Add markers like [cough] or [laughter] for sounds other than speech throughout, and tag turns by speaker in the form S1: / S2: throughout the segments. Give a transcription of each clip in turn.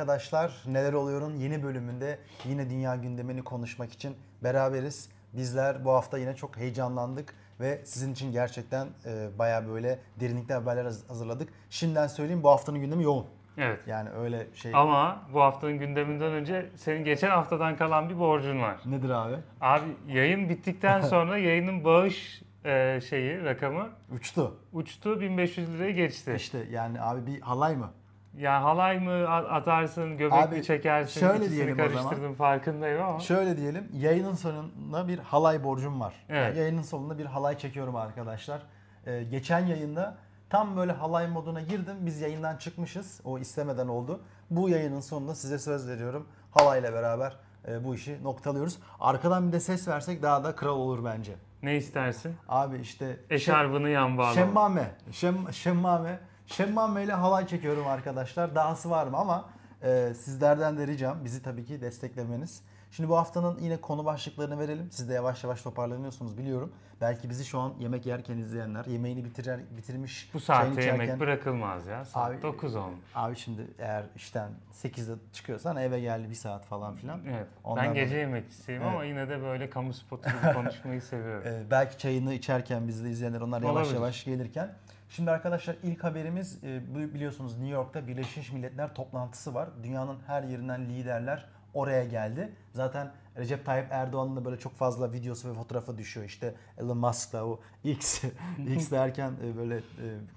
S1: arkadaşlar. Neler oluyor'un yeni bölümünde yine dünya gündemini konuşmak için beraberiz. Bizler bu hafta yine çok heyecanlandık ve sizin için gerçekten e, baya böyle derinlikli haberler haz- hazırladık. Şimdiden söyleyeyim bu haftanın gündemi yoğun.
S2: Evet.
S1: Yani öyle şey
S2: Ama bu haftanın gündeminden önce senin geçen haftadan kalan bir borcun var.
S1: nedir abi?
S2: Abi yayın bittikten [laughs] sonra yayının bağış e, şeyi rakamı
S1: Uçtu.
S2: uçtu 1500 lirayı geçti.
S1: İşte yani abi bir halay mı?
S2: Ya halay mı atarsın, göbek
S1: Abi,
S2: mi çekersin,
S1: şöyle diyelim o zaman.
S2: karıştırdım farkındayım ama.
S1: Şöyle diyelim yayının sonunda bir halay borcum var.
S2: Evet.
S1: Yani yayının sonunda bir halay çekiyorum arkadaşlar. Ee, geçen yayında tam böyle halay moduna girdim. Biz yayından çıkmışız. O istemeden oldu. Bu yayının sonunda size söz veriyorum. Halayla beraber e, bu işi noktalıyoruz. Arkadan bir de ses versek daha da kral olur bence.
S2: Ne istersin?
S1: Abi işte
S2: Eşarbını yan bağla.
S1: Şemmame. Şem, şemmame. Şemmame ile halay çekiyorum arkadaşlar. Dahası var mı ama e, sizlerden de ricam bizi tabii ki desteklemeniz. Şimdi bu haftanın yine konu başlıklarını verelim. Siz de yavaş yavaş toparlanıyorsunuz biliyorum. Belki bizi şu an yemek yerken izleyenler, yemeğini bitirer, bitirmiş,
S2: Bu saatte yemek
S1: içerken-
S2: bırakılmaz ya. Saat
S1: Abi-
S2: 9 olmuş.
S1: Abi şimdi eğer işten 8'de çıkıyorsan eve geldi bir saat falan filan.
S2: Evet.
S1: Ondan
S2: ben gece yemekçisiyim
S1: Evet.
S2: ama yine de böyle kamu spotu konuşmayı [laughs] seviyorum.
S1: Ee, belki çayını içerken bizde izleyenler onlar yavaş
S2: Olabilir.
S1: yavaş gelirken. Şimdi arkadaşlar ilk haberimiz e, biliyorsunuz New York'ta Birleşmiş Milletler toplantısı var. Dünyanın her yerinden liderler oraya geldi. Zaten Recep Tayyip Erdoğan'ın da böyle çok fazla videosu ve fotoğrafı düşüyor. İşte Elon Musk'la o [laughs] X, X derken e, böyle e,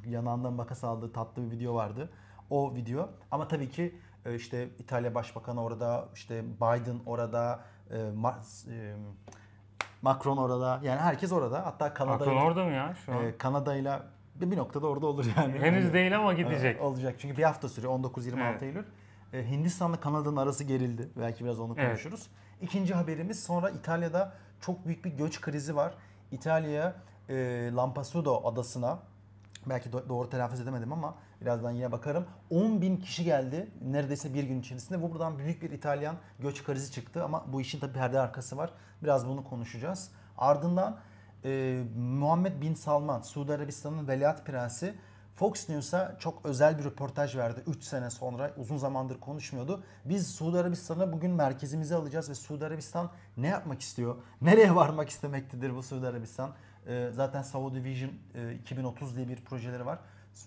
S1: yanağından makas aldığı tatlı bir video vardı. O video. Ama tabii ki işte İtalya Başbakanı orada, işte Biden orada, Ma- Macron orada. Yani herkes orada. Hatta Kanada
S2: Macron orada mı ya şu an?
S1: Kanada'yla bir noktada orada olur yani.
S2: Henüz değil ama gidecek.
S1: Evet, olacak. Çünkü bir hafta sürüyor. 19-26
S2: Evet.
S1: Eylül. E, Hindistan'la Kanada'nın arası gerildi. Belki biraz onu
S2: Evet.
S1: konuşuruz. İkinci haberimiz sonra İtalya'da çok büyük bir göç krizi var. İtalya'ya e, Lampasudo adasına belki do- doğru telaffuz edemedim ama birazdan yine bakarım. 10 bin kişi geldi neredeyse bir gün içerisinde. Bu buradan büyük bir İtalyan göç krizi çıktı ama bu işin tabii perde arkası var. Biraz bunu konuşacağız. Ardından e, Muhammed Bin Salman, Suudi Arabistan'ın veliaht prensi Fox News'a çok özel bir röportaj verdi 3 sene sonra. Uzun zamandır konuşmuyordu. Biz Suudi Arabistan'a bugün merkezimize alacağız ve Suudi Arabistan ne yapmak istiyor? [laughs] Nereye varmak istemektedir bu Suudi Arabistan? Ee, zaten Saudi Vision e, 2030 diye bir projeleri var.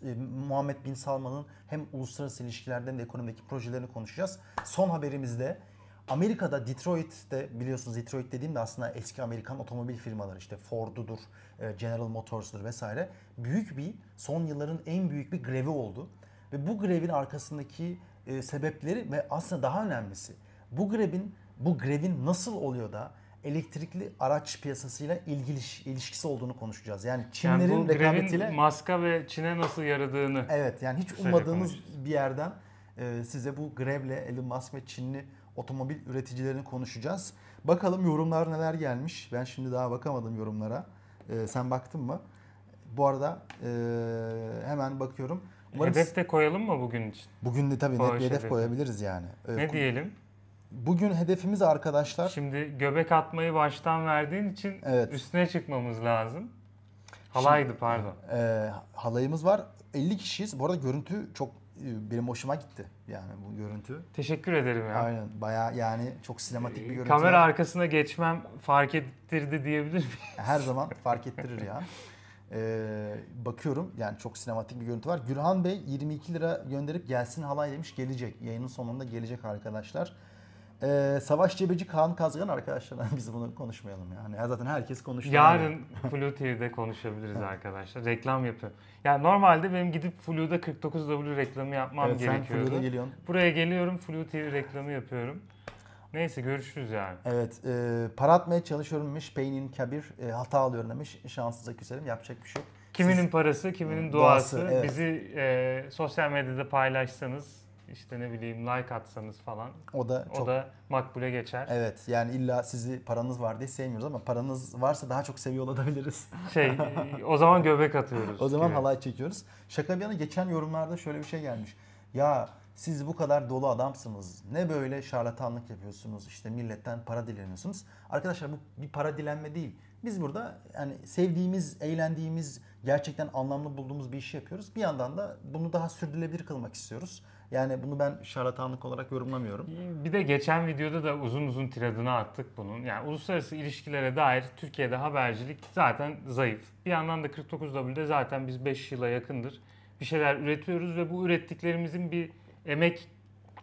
S1: E, Muhammed Bin Salman'ın hem uluslararası ilişkilerden de ekonomideki projelerini konuşacağız. Son haberimizde Amerika'da Detroit'te biliyorsunuz Detroit dediğimde aslında eski Amerikan otomobil firmaları işte Ford'udur, e, General Motors'dur vesaire. Büyük bir son yılların en büyük bir grevi oldu. Ve bu grevin arkasındaki e, sebepleri ve aslında daha önemlisi bu grevin bu grevin nasıl oluyor da elektrikli araç piyasasıyla ilgili ilişkisi olduğunu konuşacağız. Yani Çinlerin
S2: yani bu
S1: rekabetiyle
S2: Maska ve Çin'e nasıl yaradığını.
S1: Evet yani hiç ummadığınız bir yerden e, size bu grevle Elon Musk ve Çinli otomobil üreticilerini konuşacağız. Bakalım yorumlar neler gelmiş. Ben şimdi daha bakamadım yorumlara. E, sen baktın mı? Bu arada e, hemen bakıyorum. Umarım
S2: Hedef de koyalım mı bugün için?
S1: bugün de tabii net bir hedef
S2: hedefi.
S1: koyabiliriz yani. E,
S2: Ne diyelim?
S1: Bugün hedefimiz arkadaşlar.
S2: Şimdi göbek atmayı baştan verdiğin için
S1: Evet.
S2: üstüne çıkmamız lazım. Halaydı pardon.
S1: E, halayımız var. 50 kişiyiz. Bu arada görüntü çok benim hoşuma gitti. Yani bu görüntü.
S2: Teşekkür ederim ya.
S1: Aynen bayağı yani çok sinematik bir görüntü.
S2: Kamera arkasına geçmem fark ettirdi diyebilir miyim? [laughs]
S1: Her zaman fark ettirir ya. Ee, bakıyorum yani çok sinematik bir görüntü var. Gürhan Bey 22 lira gönderip gelsin halay demiş gelecek. Yayının sonunda gelecek arkadaşlar. Ee, Savaş Cebeci Kaan Kazgan arkadaşlar [laughs] biz bunu konuşmayalım yani. Ya zaten herkes konuştu.
S2: Yarın Flu TV'de konuşabiliriz arkadaşlar. Reklam yapıyorum. Yani normalde benim gidip Flu'da 49W reklamı yapmam
S1: evet, sen
S2: gerekiyordu.
S1: Flu'da geliyorsun.
S2: Buraya geliyorum Flu TV reklamı yapıyorum. Neyse görüşürüz yani.
S1: Evet e, para atmaya çalışıyorum demiş. Peynin Kabir e, hata alıyorum demiş. Şanssızlık küserim yapacak bir şey yok.
S2: Kiminin
S1: Siz-
S2: parası, kiminin duası.
S1: duası, evet.
S2: Bizi e, sosyal medyada paylaşsanız, işte ne bileyim like atsanız falan.
S1: o da
S2: O
S1: çok
S2: da makbule geçer.
S1: Evet yani illa sizi paranız var diye sevmiyoruz ama paranız varsa daha çok seviyor olabiliriz.
S2: Şey, o zaman göbek atıyoruz.
S1: O zaman
S2: gibi.
S1: halay çekiyoruz. Şaka bir yana geçen yorumlarda şöyle bir şey gelmiş. Ya siz bu kadar dolu adamsınız. Ne böyle şarlatanlık yapıyorsunuz? İşte milletten para dileniyorsunuz. Arkadaşlar bu bir para dilenme değil. Biz burada yani sevdiğimiz, eğlendiğimiz, gerçekten anlamlı bulduğumuz bir işi yapıyoruz. Bir yandan da bunu daha sürdürülebilir kılmak istiyoruz. Yani bunu ben şarlatanlık olarak yorumlamıyorum.
S2: Bir de geçen videoda da uzun uzun tiradını attık bunun. Yani uluslararası ilişkilere dair Türkiye'de habercilik zaten zayıf. Bir yandan da 49W'de zaten biz 5 yıla yakındır bir şeyler üretiyoruz ve bu ürettiklerimizin bir emek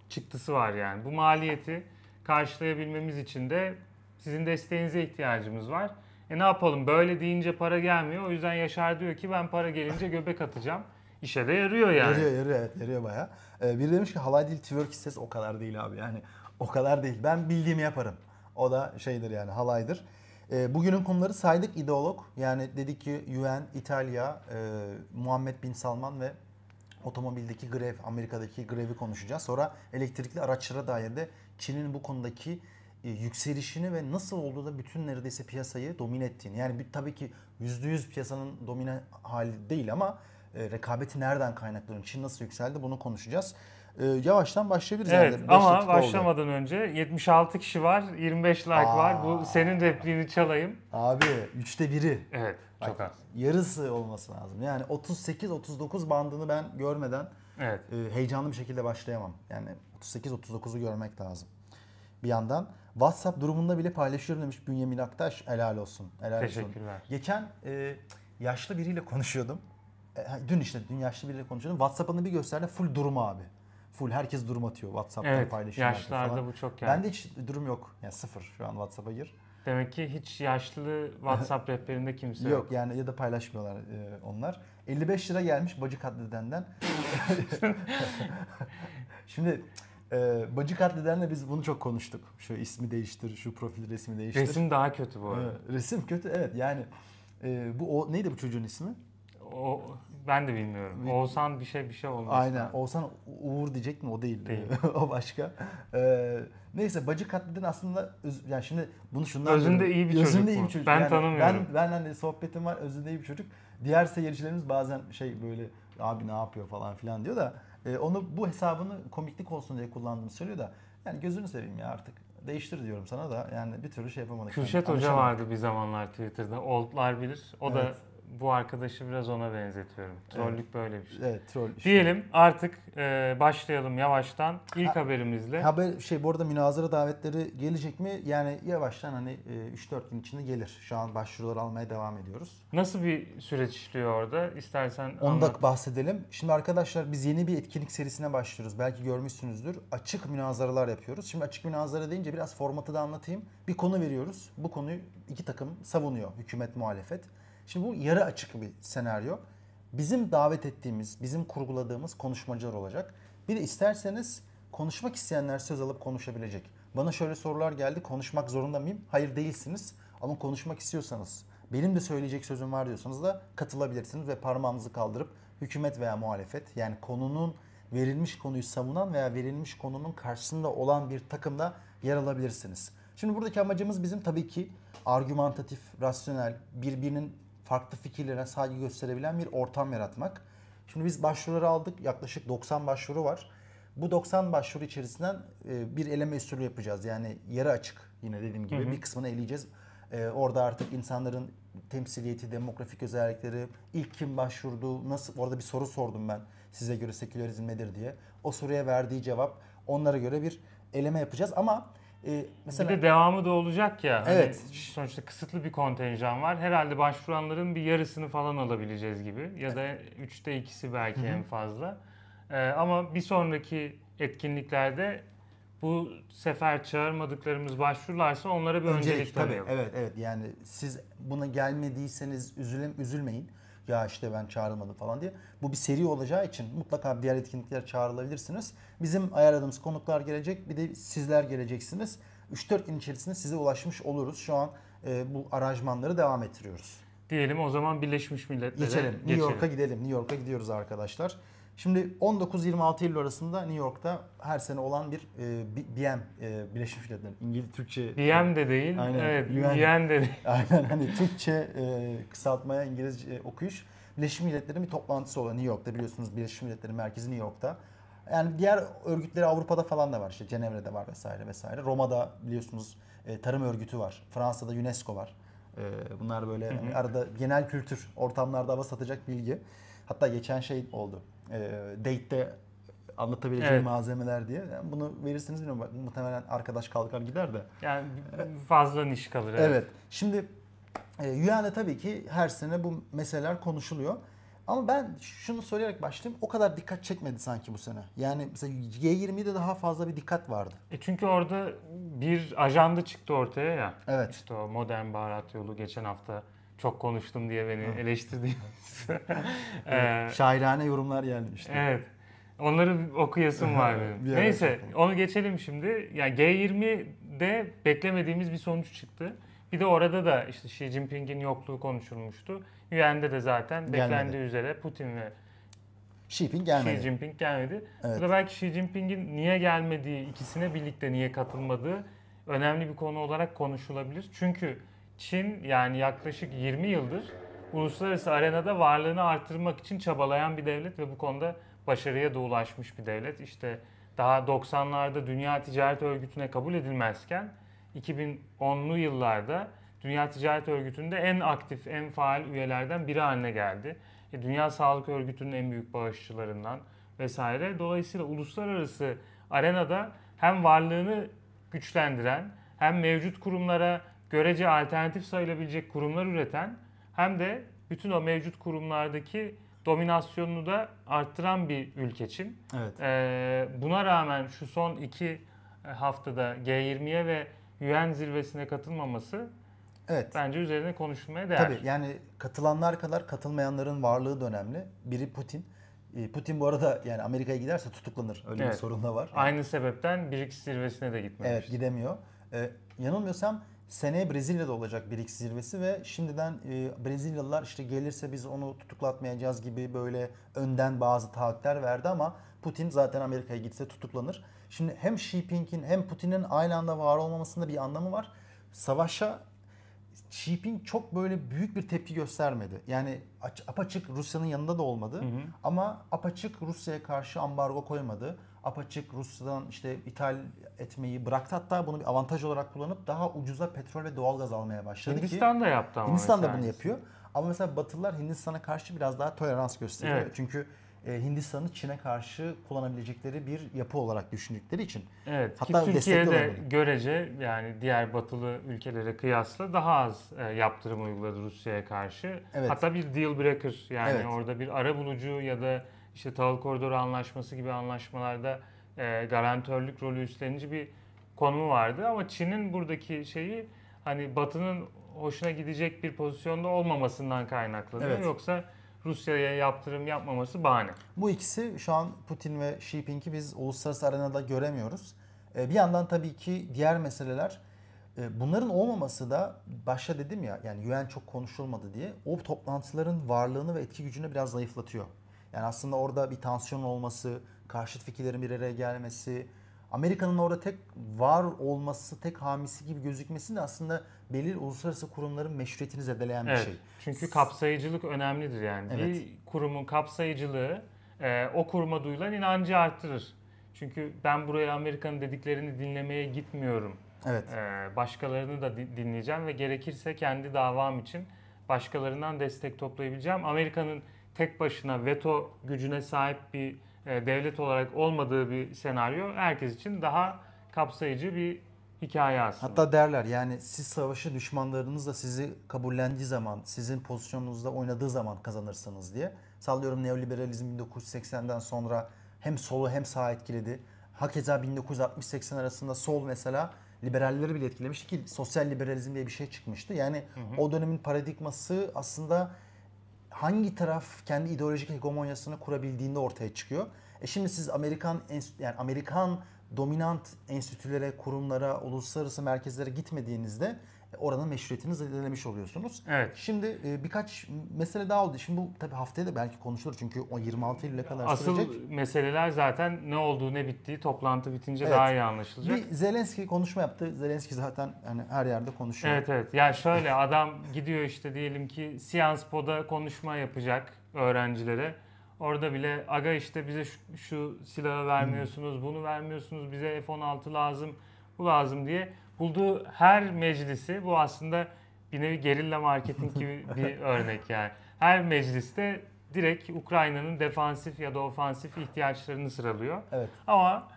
S2: çıktısı var yani. Bu maliyeti karşılayabilmemiz için de sizin desteğinize ihtiyacımız var. E ne yapalım böyle deyince para gelmiyor. O yüzden Yaşar diyor ki ben para gelince göbek atacağım. İşe de yarıyor yani.
S1: Yarıyor yarıyor evet yarıyor bayağı. Ee, biri demiş ki halay değil twerk istesi o kadar değil abi yani o kadar değil. Ben bildiğimi yaparım. O da şeydir yani halaydır. Ee, bugünün konuları saydık ideolog. Yani dedik ki UN, İtalya, e, Muhammed Bin Salman ve otomobildeki grev, Amerika'daki grevi konuşacağız. Sonra elektrikli araçlara dair de Çin'in bu konudaki e, yükselişini ve nasıl olduğu da bütün neredeyse piyasayı domine ettiğini. Yani bir, tabii ki %100 piyasanın domine hali değil ama e, rekabeti nereden kaynaklanıyor? Çin nasıl yükseldi bunu konuşacağız. E, yavaştan başlayabiliriz.
S2: Evet.
S1: Beş
S2: ama
S1: dakika oldu.
S2: başlamadan önce 76 kişi var, 25 like
S1: Aa.
S2: var. Bu senin repliğini çalayım.
S1: Abi üçte biri.
S2: Evet, çok
S1: Bak,
S2: az.
S1: Yarısı olması lazım. Yani 38-39 bandını ben görmeden
S2: Evet.
S1: e, heyecanlı bir şekilde başlayamam. Yani 38-39'u görmek lazım. Bir yandan WhatsApp durumunda bile paylaşıyorum demiş Bünyamin Aktaş. Helal olsun. Helal olsun.
S2: Teşekkürler.
S1: Geçen e, yaşlı biriyle konuşuyordum. E, dün işte dün yaşlı biriyle konuşuyordum. WhatsApp'ını bir gösterdi. Full durum abi. Full herkes durum atıyor. WhatsApp'tan
S2: Evet,
S1: paylaşıyorlar
S2: yaşlarda
S1: falan.
S2: bu çok yani.
S1: Bende hiç durum yok. Yani sıfır şu an WhatsApp'a gir.
S2: Demek ki hiç yaşlı WhatsApp [laughs] rehberinde kimse yok.
S1: Yok yani ya da paylaşmıyorlar e, onlar. 55 lira gelmiş bacı katledenden. [laughs] Şimdi e, bacı katledenle biz bunu çok konuştuk. Şu ismi değiştir, şu profil resmi değiştir.
S2: Resim daha kötü bu arada.
S1: Evet, resim kötü evet yani. e, bu o neydi bu çocuğun ismi?
S2: O ben de bilmiyorum. Oğuzhan bir şey bir şey olmuş.
S1: Aynen. Oğuzhan Uğur diyecek mi? O değil.
S2: Değil. [laughs]
S1: o başka. Ee, neyse bacı katleden aslında öz- yani şimdi bunu şundan
S2: Özünde
S1: diyorum.
S2: iyi bir çocuk
S1: Özünde iyi
S2: bu.
S1: bir çocuk.
S2: Ben
S1: Yani
S2: tanımıyorum.
S1: Ben, ben hani sohbetim var özünde iyi bir çocuk. Diğer seyircilerimiz bazen şey böyle abi ne yapıyor falan filan diyor da e, onu bu hesabını komiklik olsun diye kullandığını söylüyor da yani gözünü seveyim ya artık. Değiştir diyorum sana da yani bir türlü şey yapamadık.
S2: Kürşet
S1: Yani
S2: Hoca vardı bir zamanlar Twitter'da. Oldlar bilir. O da
S1: Evet.
S2: Bu arkadaşı biraz ona benzetiyorum. Trollük böyle bir şey.
S1: Evet troll. işte.
S2: Diyelim artık e, başlayalım yavaştan ilk haberimizle.
S1: Haber şey bu arada münazara davetleri gelecek mi? Yani yavaştan hani e, 3-4 gün içinde gelir. Şu an başvurular almaya devam ediyoruz.
S2: Nasıl bir süreç işliyor orada? İstersen
S1: Onu da bahsedelim. Şimdi arkadaşlar biz yeni bir etkinlik serisine başlıyoruz. Belki görmüşsünüzdür. Açık münazaralar yapıyoruz. Şimdi açık münazara deyince biraz formatı da anlatayım. Bir konu veriyoruz. Bu konuyu iki takım savunuyor. Hükümet, muhalefet. Şimdi bu yarı açık bir senaryo. Bizim davet ettiğimiz, bizim kurguladığımız konuşmacılar olacak. Bir de isterseniz konuşmak isteyenler söz alıp konuşabilecek. Bana şöyle sorular geldi. Konuşmak zorunda mıyım? Hayır değilsiniz. Ama konuşmak istiyorsanız, benim de söyleyecek sözüm var diyorsanız da katılabilirsiniz ve parmağınızı kaldırıp hükümet veya muhalefet yani konunun verilmiş konuyu savunan veya verilmiş konunun karşısında olan bir takımda yer alabilirsiniz. Şimdi buradaki amacımız bizim tabii ki argümantatif, rasyonel, birbirinin farklı fikirlerine saygı gösterebilen bir ortam yaratmak. Şimdi biz başvuruları aldık. Yaklaşık 90 başvuru var. Bu 90 başvuru içerisinden e, bir eleme usulü yapacağız. Yani yarı açık yine dediğim gibi
S2: Hı hı.
S1: bir kısmını eleyeceğiz. E, orada artık insanların temsiliyeti, demografik özellikleri, ilk kim başvurdu, nasıl orada bir soru sordum ben size göre sekülerizm nedir diye. O soruya verdiği cevap onlara göre bir eleme yapacağız ama e, mesela
S2: Bir de devamı da olacak ya. hani
S1: Evet.
S2: sonuçta kısıtlı bir kontenjan var. Herhalde başvuranların bir yarısını falan alabileceğiz gibi. Ya da üçte ikisi belki en fazla. Ee, ama bir sonraki etkinliklerde bu sefer çağırmadıklarımız başvurularsa onlara bir öncelik,
S1: Öncelik tabii. Evet evet yani siz buna gelmediyseniz üzülüm, üzülmeyin. Ya işte ben çağrılmadım falan diye. Bu bir seri olacağı için mutlaka diğer etkinliklere çağrılabilirsiniz. Bizim ayarladığımız konuklar gelecek. Bir de sizler geleceksiniz. 3-4 gün içerisinde size ulaşmış oluruz. Şu an e, bu aranjmanları devam ettiriyoruz.
S2: Diyelim o zaman Birleşmiş Milletler'e
S1: Geçelim. New York'a gidelim. New York'a gidiyoruz arkadaşlar. Şimdi 19-26 Eylül arasında New York'ta her sene olan bir e, BM, e, Birleşmiş Milletler, İngiliz, Türkçe.
S2: BM de değil,
S1: Aynen.
S2: evet,
S1: UN.
S2: De değil. [laughs]
S1: Aynen hani Türkçe e, kısaltmaya İngilizce okuyuş. Birleşmiş Milletler'in bir toplantısı oluyor New York'ta biliyorsunuz Birleşmiş Milletler'in merkezi New York'ta. Yani diğer örgütleri Avrupa'da falan da var işte Cenevre'de var vesaire vesaire. Roma'da biliyorsunuz e, tarım örgütü var. Fransa'da UNESCO var. E, bunlar böyle hani arada genel kültür ortamlarda hava satacak bilgi. Hatta geçen şey oldu. E, date'de anlatabileceğim
S2: Evet.
S1: malzemeler diye. Yani bunu verirsiniz bilmiyorum. Bak, muhtemelen arkadaş kalkar gider de.
S2: Yani fazla niş kalır.
S1: Evet. Şimdi e, UN'de tabii ki her sene bu meseleler konuşuluyor. Ama ben şunu söyleyerek başlayayım. O kadar dikkat çekmedi sanki bu sene. Yani mesela G20'de daha fazla bir dikkat vardı.
S2: E çünkü orada bir ajanda çıktı ortaya ya.
S1: Evet.
S2: İşte o modern baharat yolu geçen hafta çok konuştum diye beni eleştirdiğiniz. [laughs] [laughs] Ee,
S1: Şairane yorumlar geldi işte.
S2: evet. Onları okuyasım var [laughs] benim. Neyse onu geçelim şimdi. Yani G20'de beklemediğimiz bir sonuç çıktı. Bir de orada da işte Xi Jinping'in yokluğu konuşulmuştu. UN'de de zaten
S1: Gelmedi.
S2: beklendiği üzere Putin ve
S1: Xi Jinping
S2: Xi
S1: gelmedi.
S2: Jinping gelmedi.
S1: Evet.
S2: Bu da belki Xi Jinping'in niye gelmediği, ikisine birlikte niye katılmadığı önemli bir konu olarak konuşulabilir. Çünkü Çin yani yaklaşık 20 yıldır uluslararası arenada varlığını artırmak için çabalayan bir devlet ve bu konuda başarıya da ulaşmış bir devlet. İşte daha 90'larda Dünya Ticaret Örgütü'ne kabul edilmezken 2010'lu yıllarda Dünya Ticaret Örgütü'nde en aktif, en faal üyelerden biri haline geldi. E, Dünya Sağlık Örgütü'nün en büyük bağışçılarından vesaire. Dolayısıyla uluslararası arenada hem varlığını güçlendiren hem mevcut kurumlara görece alternatif sayılabilecek kurumlar üreten hem de bütün o mevcut kurumlardaki dominasyonunu da arttıran bir ülke Çin.
S1: Evet.
S2: Ee, buna rağmen şu son iki haftada G20'ye ve UN zirvesine katılmaması
S1: Evet.
S2: bence üzerine konuşulmaya değer.
S1: Tabii yani katılanlar kadar katılmayanların varlığı da önemli. Biri Putin. E, Putin bu arada yani Amerika'ya giderse tutuklanır. Öyle bir
S2: Evet.
S1: sorun da var.
S2: Aynı sebepten BRICS zirvesine de gitmemiş.
S1: Evet gidemiyor. Ee, yanılmıyorsam seneye Brezilya'da olacak BRICS zirvesi ve şimdiden e, Brezilyalılar işte gelirse biz onu tutuklatmayacağız gibi böyle önden bazı taahhütler verdi ama Putin zaten Amerika'ya gitse tutuklanır. Şimdi hem Xi Jinping'in hem Putin'in aynı anda var olmamasında bir anlamı var. Savaşa Xi Jinping çok böyle büyük bir tepki göstermedi. Yani aç- apaçık Rusya'nın yanında da olmadı. Ama apaçık Rusya'ya karşı ambargo koymadı. Apaçık Rusya'dan işte ithal etmeyi bıraktı. Hatta bunu bir avantaj olarak kullanıp daha ucuza petrol ve doğalgaz almaya başladı ki
S2: Hindistan da yaptı ama
S1: Hindistan da bunu yapıyor. Ama mesela Batılılar Hindistan'a karşı biraz daha tolerans gösteriyor.
S2: Evet.
S1: Çünkü e, Hindistan'ı Çin'e karşı kullanabilecekleri bir yapı olarak düşündükleri için.
S2: Evet
S1: Hatta
S2: ki Türkiye'de görece yani diğer batılı ülkelere kıyasla daha az e, yaptırım uyguladı Rusya'ya karşı.
S1: Evet.
S2: Hatta bir deal breaker yani
S1: Evet.
S2: orada bir ara bulucu ya da işte tahıl koridoru anlaşması gibi anlaşmalarda e, garantörlük rolü üstlenici bir konumu vardı. Ama Çin'in buradaki şeyi hani batının hoşuna gidecek bir pozisyonda olmamasından kaynaklanıyor.
S1: Evet.
S2: Yoksa Rusya'ya yaptırım yapmaması bahane.
S1: Bu ikisi şu an Putin ve Xi Jinping'i biz uluslararası arenada göremiyoruz. E, Bir yandan tabii ki diğer meseleler e, bunların olmaması da başta dedim ya yani UN çok konuşulmadı diye o toplantıların varlığını ve etki gücünü biraz zayıflatıyor. Yani aslında orada bir tansiyon olması, karşıt fikirlerin bir araya gelmesi, Amerika'nın orada tek var olması, tek hamisi gibi gözükmesi de aslında belirli uluslararası kurumların meşruiyetini zedeleyen bir
S2: Evet.
S1: şey.
S2: Çünkü kapsayıcılık önemlidir yani.
S1: Evet.
S2: Bir kurumun kapsayıcılığı e, o kuruma duyulan inancı arttırır. Çünkü ben buraya Amerika'nın dediklerini dinlemeye gitmiyorum.
S1: Evet.
S2: E, başkalarını da di- dinleyeceğim ve gerekirse kendi davam için başkalarından destek toplayabileceğim. Amerika'nın tek başına veto gücüne sahip bir e, devlet olarak olmadığı bir senaryo herkes için daha kapsayıcı bir hikaye aslında.
S1: Hatta derler yani siz savaşı düşmanlarınız da sizi kabullendiği zaman, sizin pozisyonunuzda oynadığı zaman kazanırsınız diye. Sallıyorum neoliberalizm 1980'den sonra hem solu hem sağı etkiledi. Hakeza 1960-80 arasında sol mesela liberalleri bile etkilemişti ki sosyal liberalizm diye bir şey çıkmıştı. Yani o dönemin paradigması aslında hangi taraf kendi ideolojik hegemonyasını kurabildiğinde ortaya çıkıyor. E şimdi siz Amerikan yani Amerikan dominant enstitülere, kurumlara, uluslararası merkezlere gitmediğinizde oranın meşruiyetini zedelemiş oluyorsunuz.
S2: Evet.
S1: Şimdi e, birkaç mesele daha oldu. Şimdi bu tabii haftaya da belki konuşulur çünkü o 26 Eylül'e kadar
S2: Asıl
S1: sürecek.
S2: meseleler zaten ne olduğu ne bittiği toplantı bitince
S1: Evet.
S2: daha iyi anlaşılacak.
S1: Bir Zelenski konuşma yaptı. Zelenski zaten hani her yerde konuşuyor.
S2: Evet evet. Yani şöyle adam gidiyor işte diyelim ki Sciences-Po'da konuşma yapacak öğrencilere. Orada bile aga işte bize şu, şu silahı vermiyorsunuz, bunu vermiyorsunuz, bize F-16 lazım, bu lazım diye bulduğu her meclisi bu aslında bir nevi gerilla marketing gibi [laughs] bir örnek yani. Her mecliste direkt Ukrayna'nın defansif ya da ofansif ihtiyaçlarını sıralıyor.
S1: Evet.
S2: Ama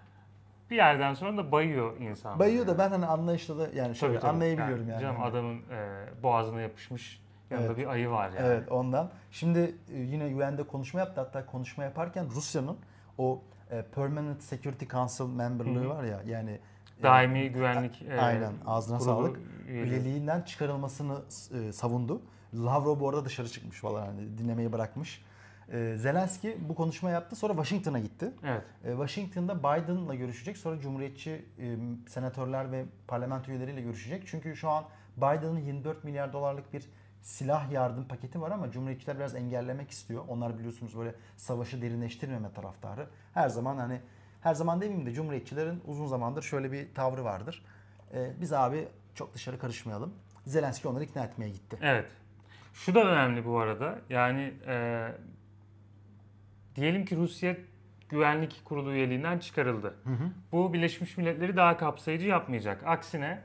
S2: bir yerden sonra da bayıyor insan.
S1: Bayıyor da ben hani anlayışla da yani şöyle anlayabiliyorum yani.
S2: Canım adamın e, boğazına yapışmış yanında
S1: Evet.
S2: bir ayı var yani.
S1: Evet ondan. Şimdi e, yine UN'de konuşma yaptı. Hatta konuşma yaparken Rusya'nın o e, Permanent Security Council memberlığı var ya yani
S2: Daimi güvenlik e,
S1: Aynen, ağzına
S2: kurulu
S1: sağlık.
S2: üyeliği.
S1: üyeliğinden çıkarılmasını e, savundu. Lavrov bu arada dışarı çıkmış falan hani dinlemeyi bırakmış. E, Zelenski bu konuşma yaptı sonra Washington'a gitti.
S2: Evet.
S1: E, Washington'da Biden'la görüşecek sonra Cumhuriyetçi e, senatörler ve parlamento üyeleriyle görüşecek. Çünkü şu an Biden'ın 24 milyar dolarlık bir silah yardım paketi var ama Cumhuriyetçiler biraz engellemek istiyor. Onlar biliyorsunuz böyle savaşı derinleştirmeme taraftarı. Her zaman hani her zaman demeyeyim de Cumhuriyetçilerin uzun zamandır şöyle bir tavrı vardır. E, biz abi çok dışarı karışmayalım. Zelenski onları ikna etmeye gitti.
S2: Evet. Şu da önemli bu arada. Yani e, diyelim ki Rusya Güvenlik Kurulu üyeliğinden çıkarıldı. Bu Birleşmiş Milletleri daha kapsayıcı yapmayacak. Aksine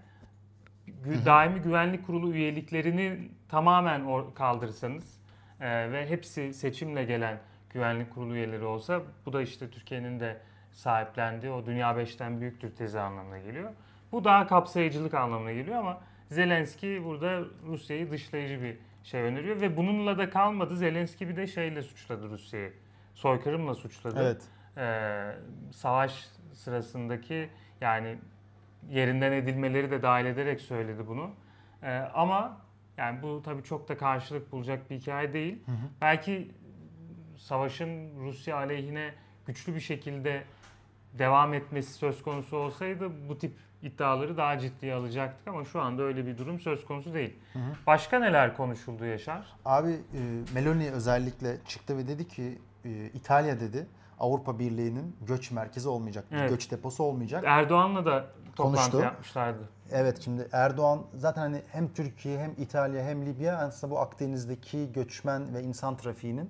S2: gü- daimi güvenlik kurulu üyeliklerini tamamen kaldırırsanız e, ve hepsi seçimle gelen güvenlik kurulu üyeleri olsa bu da işte Türkiye'nin de sahiplendiği o Dünya 5'ten büyüktür tezi anlamına geliyor. Bu daha kapsayıcılık anlamına geliyor ama Zelenski burada Rusya'yı dışlayıcı bir şey öneriyor ve bununla da kalmadı. Zelenski bir de şeyle suçladı Rusya'yı. Soykırımla suçladı
S1: Evet.
S2: e, savaş sırasındaki yani yerinden edilmeleri de dahil ederek söyledi bunu. E, ama yani bu tabii çok da karşılık bulacak bir hikaye değil. Belki savaşın Rusya aleyhine güçlü bir şekilde devam etmesi söz konusu olsaydı bu tip iddiaları daha ciddiye alacaktık ama şu anda öyle bir durum söz konusu değil. Başka neler konuşuldu Yaşar?
S1: Abi e, Meloni özellikle çıktı ve dedi ki e, İtalya dedi Avrupa Birliği'nin göç merkezi olmayacak,
S2: Evet.
S1: göç deposu olmayacak.
S2: Erdoğan'la da toplantı
S1: Konuştu.
S2: yapmışlardı.
S1: Evet şimdi Erdoğan zaten hani hem Türkiye hem İtalya hem Libya aslında bu Akdeniz'deki göçmen ve insan trafiğinin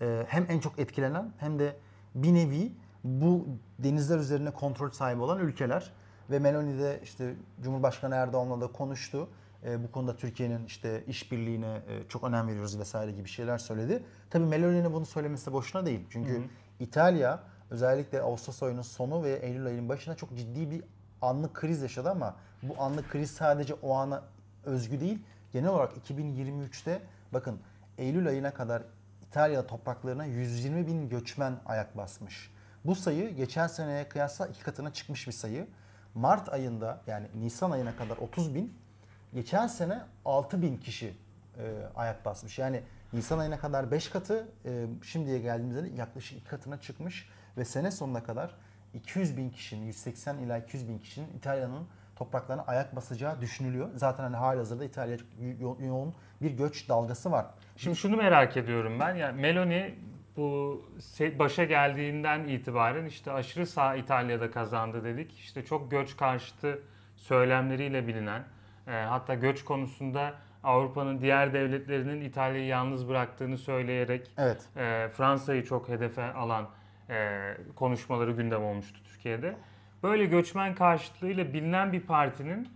S1: e, hem en çok etkilenen hem de bir nevi bu denizler üzerine kontrol sahibi olan ülkeler ve Meloni de işte Cumhurbaşkanı Erdoğan'la da konuştu. E, bu konuda Türkiye'nin işte işbirliğine e, çok önem veriyoruz vesaire gibi şeyler söyledi. Tabii Meloni'nin bunu söylemesi boşuna değil. Çünkü İtalya özellikle Ağustos ayının sonu ve Eylül ayının başında çok ciddi bir anlık kriz yaşadı ama bu anlık kriz sadece o ana özgü değil. Genel olarak 2023'te bakın Eylül ayına kadar İtalya topraklarına 120 bin göçmen ayak basmış. Bu sayı geçen seneye kıyasla iki katına çıkmış bir sayı. Mart ayında yani Nisan ayına kadar 30 bin, geçen sene 6 bin kişi e, ayak basmış. Yani Nisan ayına kadar 5 katı, e, şimdiye geldiğimizde de yaklaşık 2 katına çıkmış ve sene sonuna kadar 200 bin kişinin, 180 ila 200 bin kişinin İtalya'nın topraklarına ayak basacağı düşünülüyor. Zaten hani halihazırda İtalya yo- yoğun bir göç dalgası var.
S2: Şimdi şunu merak ediyorum ben. Yani Meloni bu başa geldiğinden itibaren işte aşırı sağ İtalya'da kazandı dedik. İşte çok göç karşıtı söylemleriyle bilinen, e, hatta göç konusunda Avrupa'nın diğer devletlerinin İtalya'yı yalnız bıraktığını söyleyerek
S1: Evet.
S2: e, Fransa'yı çok hedefe alan e, konuşmaları gündem olmuştu Türkiye'de. Böyle göçmen karşıtlığıyla bilinen bir partinin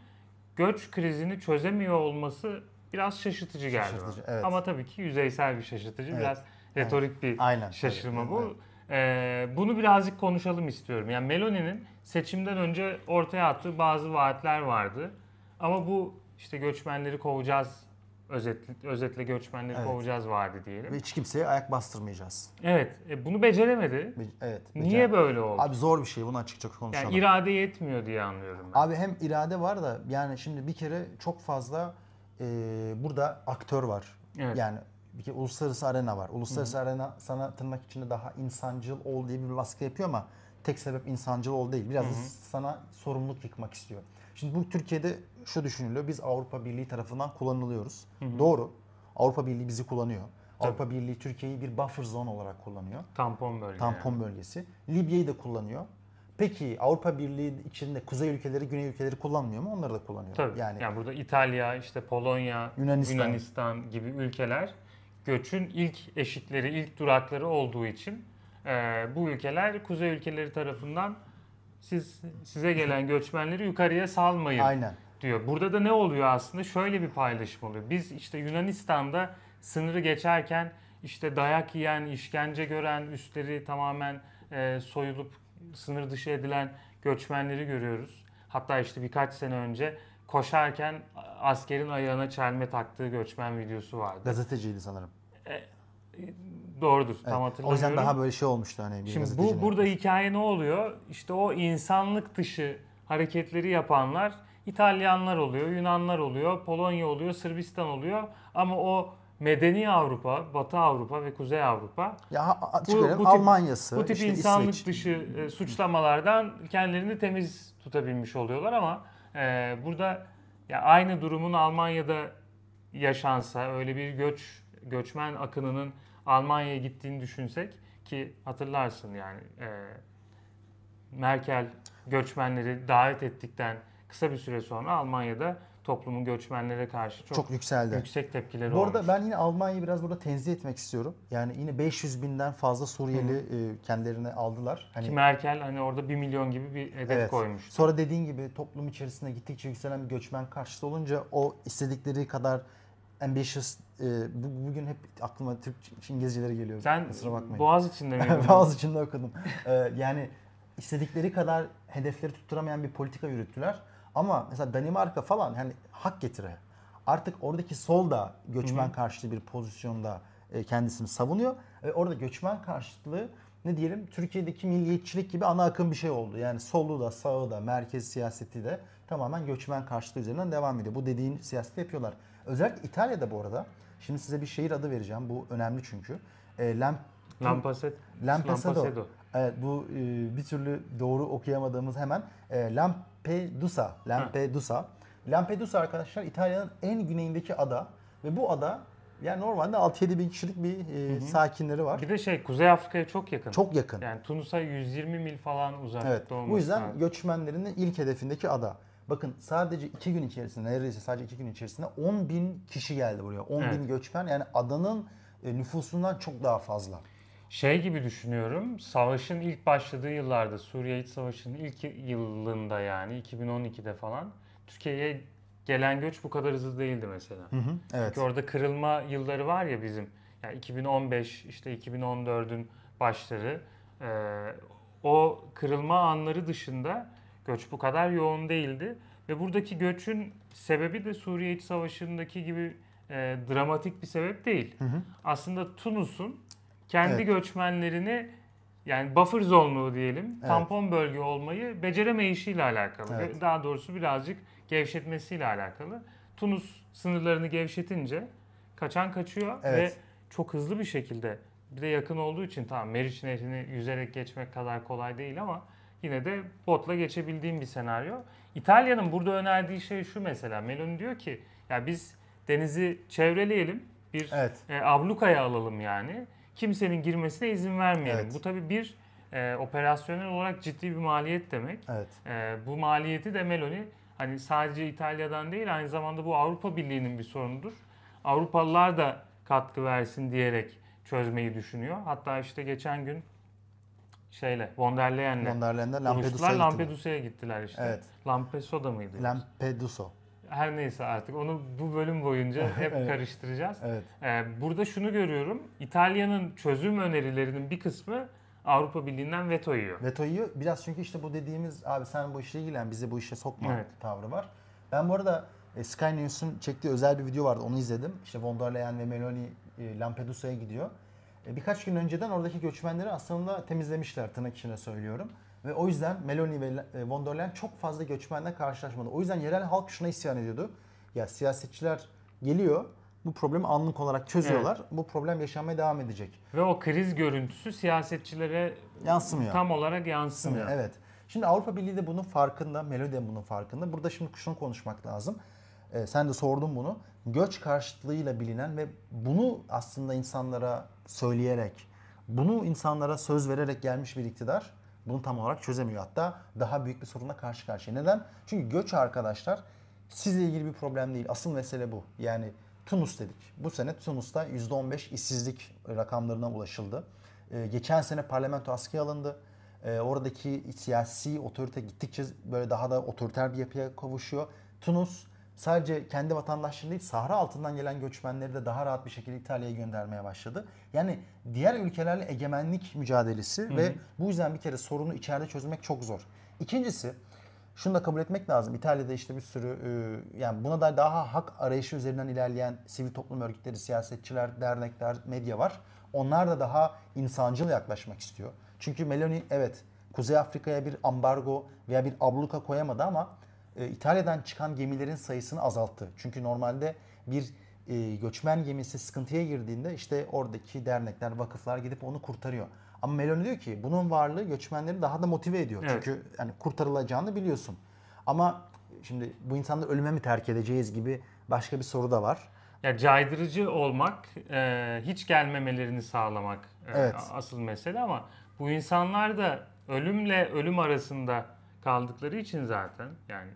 S2: göç krizini çözemiyor olması biraz şaşırtıcı geldi.
S1: Şaşırtıcı, evet.
S2: Ama tabii ki yüzeysel bir şaşırtıcı,
S1: Evet.
S2: biraz retorik bir
S1: Aynen.
S2: şaşırma
S1: Evet,
S2: bu.
S1: evet.
S2: Ee, bunu birazcık konuşalım istiyorum. Yani Meloni'nin seçimden önce ortaya attığı bazı vaatler vardı. Ama bu işte göçmenleri kovacağız, özetle, özetle göçmenleri
S1: Evet.
S2: kovacağız vaadi diyelim.
S1: Ve hiç kimseye ayak bastırmayacağız.
S2: Evet, e, bunu beceremedi.
S1: Be- Evet.
S2: Niye
S1: becer-
S2: böyle oldu?
S1: Abi zor bir şey bunu açıkça konuşalım.
S2: yani irade yetmiyor diye anlıyorum ben.
S1: Abi hem irade var da yani şimdi bir kere çok fazla e, burada aktör var.
S2: Evet.
S1: Yani bir kere uluslararası arena var. Uluslararası arena sana tırnak içinde daha insancıl ol diye bir baskı yapıyor ama tek sebep insancıl ol değil. Biraz da sana sorumluluk yıkmak istiyor. Şimdi bu Türkiye'de şu düşünülüyor. Biz Avrupa Birliği tarafından kullanılıyoruz. Doğru. Avrupa Birliği bizi kullanıyor. Avrupa Birliği Türkiye'yi bir buffer zone olarak kullanıyor.
S2: Tampon bölge.
S1: Tampon bölgesi. Libya'yı da kullanıyor. Peki Avrupa Birliği içinde kuzey ülkeleri, güney ülkeleri kullanmıyor mu? Onları da kullanıyor.
S2: Tabii.
S1: Yani,
S2: Yani, burada İtalya, işte Polonya,
S1: Yunanistan.
S2: Yunanistan, gibi ülkeler göçün ilk eşikleri, ilk durakları olduğu için e, bu ülkeler kuzey ülkeleri tarafından siz size gelen göçmenleri yukarıya salmayın
S1: aynen.
S2: diyor. Burada da ne oluyor aslında? Şöyle bir paylaşım oluyor. Biz işte Yunanistan'da sınırı geçerken işte dayak yiyen, işkence gören, üstleri tamamen e, soyulup sınır dışı edilen göçmenleri görüyoruz. Hatta işte birkaç sene önce koşarken askerin ayağına çelme taktığı göçmen videosu vardı.
S1: Gazeteciydi sanırım.
S2: Doğrudur,
S1: Evet.
S2: tam
S1: O
S2: hatırlamıyorum.
S1: yüzden daha böyle şey olmuştu hani bir
S2: Şimdi bu burada hikaye ne oluyor? İşte o insanlık dışı hareketleri yapanlar İtalyanlar oluyor, Yunanlar oluyor, Polonya oluyor, Sırbistan oluyor. Ama o medeni Avrupa, Batı Avrupa ve Kuzey Avrupa
S1: ya
S2: bu- bu tip-
S1: Almanya'sı,
S2: bu tip
S1: işte
S2: insanlık
S1: İsveç.
S2: dışı e, suçlamalardan kendilerini temiz tutabilmiş oluyorlar ama e, burada ya aynı durumun Almanya'da yaşansa öyle bir göç göçmen akınının Almanya'ya gittiğini düşünsek ki hatırlarsın yani e, Merkel göçmenleri davet ettikten kısa bir süre sonra Almanya'da toplumun göçmenlere karşı çok,
S1: çok yükseldi.
S2: yüksek tepkileri
S1: Bu arada
S2: olmuş.
S1: ben yine Almanya'yı biraz burada tenzih etmek istiyorum. Yani yine 500 binden fazla Suriyeli e, kendilerine aldılar. Hani
S2: Ki Merkel hani orada 1 milyon gibi bir hedef
S1: Evet.
S2: koymuş.
S1: Sonra dediğin gibi toplum içerisinde gittikçe yükselen bir göçmen karşıtı olunca o istedikleri kadar ambitious e, bu, bugün hep aklıma Türk İngilizceleri geliyor.
S2: Sen
S1: Kusura bakmayın. [laughs]
S2: Boğaz içinde miydin?
S1: Bazı içinde okudum. Ee, yani istedikleri kadar hedefleri tutturamayan bir politika yürüttüler. Ama mesela Danimarka falan hani hak getire. Artık oradaki sol da göçmen karşıtı bir pozisyonda e, kendisini savunuyor. Ve orada göçmen karşıtlığı ne diyelim Türkiye'deki milliyetçilik gibi ana akım bir şey oldu. Yani solu da sağı da merkez siyaseti de tamamen göçmen karşıtlığı üzerinden devam ediyor. Bu dediğin siyaseti yapıyorlar. Özellikle İtalya'da bu arada. Şimdi size bir şehir adı vereceğim. Bu önemli çünkü. E, Lamp
S2: Lampaset,
S1: Lampedusa. Evet bu e, bir türlü doğru okuyamadığımız hemen e, Lampedusa. Lampedusa. Lampedusa arkadaşlar İtalya'nın en güneyindeki ada ve bu ada yani normalde 6-7 bin kişilik bir e, sakinleri var.
S2: Bir de şey Kuzey Afrika'ya çok yakın.
S1: Çok yakın.
S2: Yani Tunus'a 120 mil falan uzaklıkta
S1: Evet.
S2: olması
S1: Bu yüzden
S2: lazım.
S1: göçmenlerin ilk hedefindeki ada. Bakın sadece iki gün içerisinde neredeyse sadece iki gün içerisinde 10 bin kişi geldi buraya. 10 bin
S2: Evet.
S1: göçmen yani adanın e, nüfusundan çok daha fazla.
S2: Şey gibi düşünüyorum. Savaşın ilk başladığı yıllarda Suriye İç Savaşı'nın ilk yılında yani 2012'de falan Türkiye'ye gelen göç bu kadar hızlı değildi mesela.
S1: Evet.
S2: Çünkü orada kırılma yılları var ya bizim. Yani 2015 işte 2014'ün başları. Ee, o kırılma anları dışında göç bu kadar yoğun değildi. Ve buradaki göçün sebebi de Suriye İç Savaşı'ndaki gibi e, dramatik bir sebep değil. Aslında Tunus'un kendi
S1: Evet.
S2: göçmenlerini yani buffer zone'u diyelim,
S1: Evet.
S2: tampon bölge olmayı beceremeyişiyle alakalı.
S1: Evet.
S2: Daha doğrusu birazcık gevşetmesiyle alakalı. Tunus sınırlarını gevşetince kaçan kaçıyor
S1: Evet.
S2: ve çok hızlı bir şekilde bir de yakın olduğu için tamam Meriç Nehri'ni yüzerek geçmek kadar kolay değil ama yine de botla geçebildiğim bir senaryo. İtalya'nın burada önerdiği şey şu mesela. Meloni diyor ki ya biz denizi çevreleyelim. Bir
S1: Evet.
S2: e, ablukaya alalım yani. Kimsenin girmesine izin vermeyelim.
S1: Evet.
S2: Bu tabii bir e, operasyonel olarak ciddi bir maliyet demek.
S1: Evet.
S2: E, bu maliyeti de Meloni hani sadece İtalya'dan değil aynı zamanda bu Avrupa Birliği'nin bir sorunudur. Avrupalılar da katkı versin diyerek çözmeyi düşünüyor. Hatta işte geçen gün şeyle von der Leyen'le
S1: Von der. Lampedusa'ya gittiler.
S2: Lampedusa'ya gittiler işte.
S1: Evet.
S2: Lampedusa mıydı?
S1: Lampedusa.
S2: Her neyse artık onu bu bölüm boyunca [laughs] hep
S1: Evet.
S2: karıştıracağız.
S1: Evet.
S2: Ee, burada şunu görüyorum. İtalya'nın çözüm önerilerinin bir kısmı Avrupa Birliği'nden veto yiyor.
S1: Veto yiyor. Biraz çünkü işte bu dediğimiz abi sen bu işle ilgilen bizi bu işe sokma
S2: Evet.
S1: tavrı var. Ben bu arada e, Sky News'un çektiği özel bir video vardı onu izledim. İşte von der Leyen ve Meloni e, Lampedusa'ya gidiyor. E, birkaç gün önceden oradaki göçmenleri aslında temizlemişler tırnak içine söylüyorum. Ve o yüzden Meloni ve e, von der Leyen çok fazla göçmenle karşılaşmadı. O yüzden yerel halk şuna isyan ediyordu. Ya siyasetçiler geliyor bu problemi anlık olarak çözüyorlar. Bu problem yaşanmaya devam edecek.
S2: Ve o kriz görüntüsü siyasetçilere
S1: Yansımıyor.
S2: tam olarak yansımıyor.
S1: Evet. Şimdi Avrupa Birliği de bunun farkında, Melodi de bunun farkında. Burada şimdi şunu konuşmak lazım. Ee, sen de sordun bunu. Göç karşıtlığıyla bilinen ve bunu aslında insanlara söyleyerek, bunu insanlara söz vererek gelmiş bir iktidar bunu tam olarak çözemiyor. Hatta daha büyük bir sorunla karşı karşıya. Neden? Çünkü göç arkadaşlar sizle ilgili bir problem değil. Asıl mesele bu. Yani Tunus dedik. Bu sene Tunus'ta %15 işsizlik rakamlarına ulaşıldı. Ee, geçen sene parlamento askıya alındı. Ee, oradaki siyasi otorite gittikçe böyle daha da otoriter bir yapıya kavuşuyor. Tunus sadece kendi vatandaşları değil Sahra altından gelen göçmenleri de daha rahat bir şekilde İtalya'ya göndermeye başladı. Yani diğer ülkelerle egemenlik mücadelesi ve bu yüzden bir kere sorunu içeride çözmek çok zor. İkincisi şunu da kabul etmek lazım. İtalya'da işte bir sürü e, yani buna da daha hak arayışı üzerinden ilerleyen sivil toplum örgütleri, siyasetçiler, dernekler, medya var. Onlar da daha insancıl yaklaşmak istiyor. Çünkü Meloni evet Kuzey Afrika'ya bir ambargo veya bir abluka koyamadı ama e, İtalya'dan çıkan gemilerin sayısını azalttı. Çünkü normalde bir e, göçmen gemisi sıkıntıya girdiğinde işte oradaki dernekler, vakıflar gidip onu kurtarıyor. Ama Meloni diyor ki bunun varlığı göçmenleri daha da motive ediyor.
S2: Evet.
S1: Çünkü yani kurtarılacağını biliyorsun. Ama şimdi bu insanları ölüme mi terk edeceğiz gibi başka bir soru da var.
S2: Ya caydırıcı olmak, e, hiç gelmemelerini sağlamak e,
S1: Evet.
S2: asıl mesele ama bu insanlar da ölümle ölüm arasında kaldıkları için zaten yani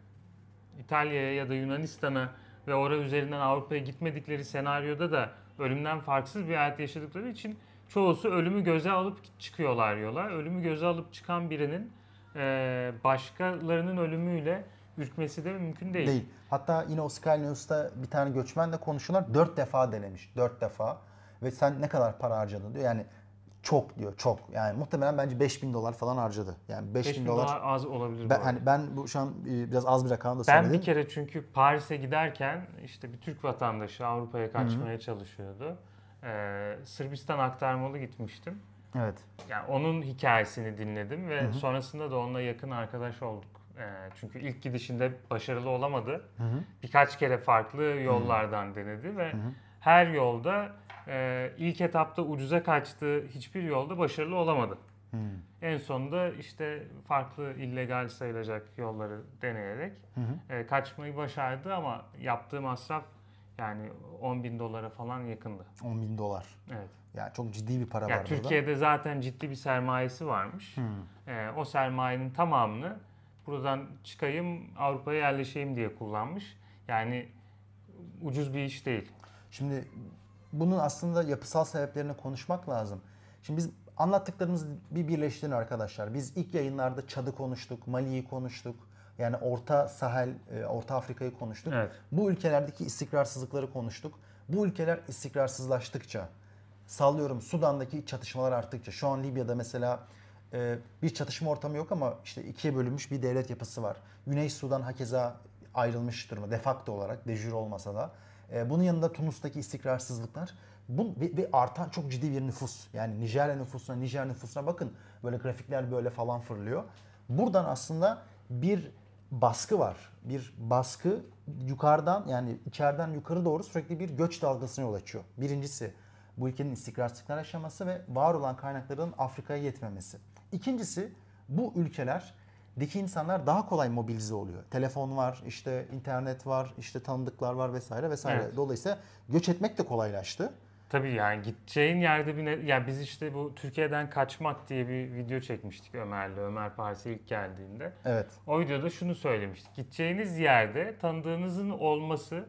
S2: İtalya'ya ya da Yunanistan'a ve oraya üzerinden Avrupa'ya gitmedikleri senaryoda da ölümden farksız bir hayat yaşadıkları için çoğusu ölümü göze alıp çıkıyorlar yola. Ölümü göze alıp çıkan birinin e, başkalarının ölümüyle ürkmesi de mümkün değil.
S1: Değil. Hatta yine o Sky News'ta bir tane göçmenle konuşuyorlar. Dört defa denemiş. Dört defa. Ve sen ne kadar para harcadın diyor. Yani çok diyor çok. Yani muhtemelen bence 5000 dolar falan harcadı. Yani 5000
S2: 5000
S1: dolar.
S2: dolar az olabilir bu
S1: Ben,
S2: arada.
S1: hani ben bu şu an e, biraz az bir rakam da
S2: Ben
S1: söyledim.
S2: bir kere çünkü Paris'e giderken işte bir Türk vatandaşı Avrupa'ya kaçmaya çalışıyordu. Ee, Sırbistan aktarmalı gitmiştim.
S1: Evet.
S2: Yani onun hikayesini dinledim ve sonrasında da onunla yakın arkadaş olduk. Ee, çünkü ilk gidişinde başarılı olamadı. Birkaç kere farklı yollardan denedi ve her yolda e, ilk etapta ucuza kaçtığı hiçbir yolda başarılı olamadı. En sonunda işte farklı illegal sayılacak yolları deneyerek e, kaçmayı başardı ama yaptığı masraf yani 10 bin dolara falan yakındı.
S1: 10 bin dolar.
S2: Evet.
S1: Yani çok ciddi bir para
S2: Yani
S1: var burada.
S2: Türkiye'de zaten ciddi bir sermayesi varmış. E, o sermayenin tamamını buradan çıkayım Avrupa'ya yerleşeyim diye kullanmış. Yani ucuz bir iş değil.
S1: Şimdi bunun aslında yapısal sebeplerini konuşmak lazım. Şimdi biz anlattıklarımız bir birleştirin arkadaşlar. Biz ilk yayınlarda Çad'ı konuştuk, Mali'yi konuştuk. Yani Orta Sahel, e, Orta Afrika'yı konuştuk.
S2: Evet.
S1: Bu ülkelerdeki istikrarsızlıkları konuştuk. Bu ülkeler istikrarsızlaştıkça, sallıyorum Sudan'daki çatışmalar arttıkça, şu an Libya'da mesela e, bir çatışma ortamı yok ama işte ikiye bölünmüş bir devlet yapısı var. Güney Sudan hakeza ayrılmış durumda de facto olarak, de jure olmasa da. E, bunun yanında Tunus'taki istikrarsızlıklar bu, ve, ve artan çok ciddi bir nüfus. Yani Nijerya nüfusuna, Nijer nüfusuna bakın böyle grafikler böyle falan fırlıyor. Buradan aslında bir baskı var. Bir baskı yukarıdan yani içeriden yukarı doğru sürekli bir göç dalgasına yol açıyor. Birincisi bu ülkenin istikrarsızlıklar yaşaması ve var olan kaynakların Afrika'ya yetmemesi. İkincisi bu ülkelerdeki insanlar daha kolay mobilize oluyor. Telefon var, işte internet var, işte tanıdıklar var vesaire vesaire.
S2: Evet.
S1: Dolayısıyla göç etmek de kolaylaştı.
S2: Tabii yani gideceğin yerde bir ne, yani biz işte bu Türkiye'den kaçmak diye bir video çekmiştik Ömer'le. Ömer Paris'e ilk geldiğinde.
S1: Evet.
S2: O videoda şunu söylemiştik. Gideceğiniz yerde tanıdığınızın olması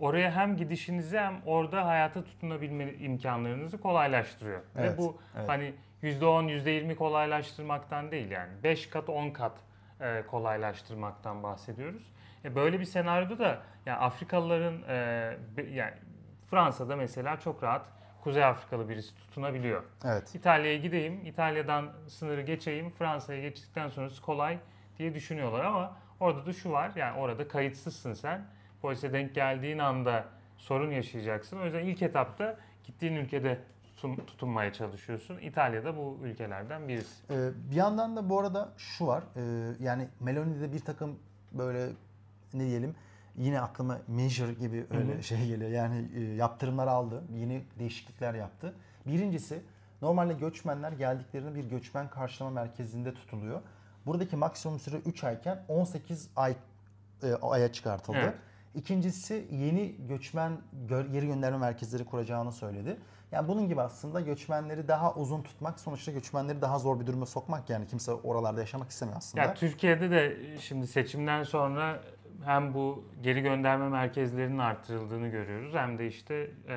S2: oraya hem gidişinizi hem orada hayata tutunabilme imkanlarınızı kolaylaştırıyor.
S1: Evet,
S2: Ve bu
S1: evet.
S2: hani %10, %20 kolaylaştırmaktan değil yani. 5 kat, 10 kat e, kolaylaştırmaktan bahsediyoruz. E, böyle bir senaryoda da yani Afrikalıların e, yani Fransa'da mesela çok rahat Kuzey Afrikalı birisi tutunabiliyor.
S1: Evet.
S2: İtalya'ya gideyim, İtalya'dan sınırı geçeyim, Fransa'ya geçtikten sonrası kolay diye düşünüyorlar ama orada da şu var yani orada kayıtsızsın sen. Polise denk geldiğin anda sorun yaşayacaksın. O yüzden ilk etapta gittiğin ülkede tutun- tutunmaya çalışıyorsun. İtalya'da bu ülkelerden birisi.
S1: Ee, bir yandan da bu arada şu var. Ee, yani Meloni'de bir takım böyle ne diyelim yine aklıma measure gibi öyle şey geliyor. Yani e, yaptırımlar aldı. Yeni değişiklikler yaptı. Birincisi normalde göçmenler geldiklerinde bir göçmen karşılama merkezinde tutuluyor. Buradaki maksimum süre 3 ayken 18 ay e, aya çıkartıldı.
S2: Evet.
S1: İkincisi yeni göçmen gö- geri gönderme merkezleri kuracağını söyledi. Yani bunun gibi aslında göçmenleri daha uzun tutmak, sonuçta göçmenleri daha zor bir duruma sokmak yani kimse oralarda yaşamak istemiyor aslında.
S2: Ya Türkiye'de de şimdi seçimden sonra hem bu geri gönderme merkezlerinin artırıldığını görüyoruz hem de işte e,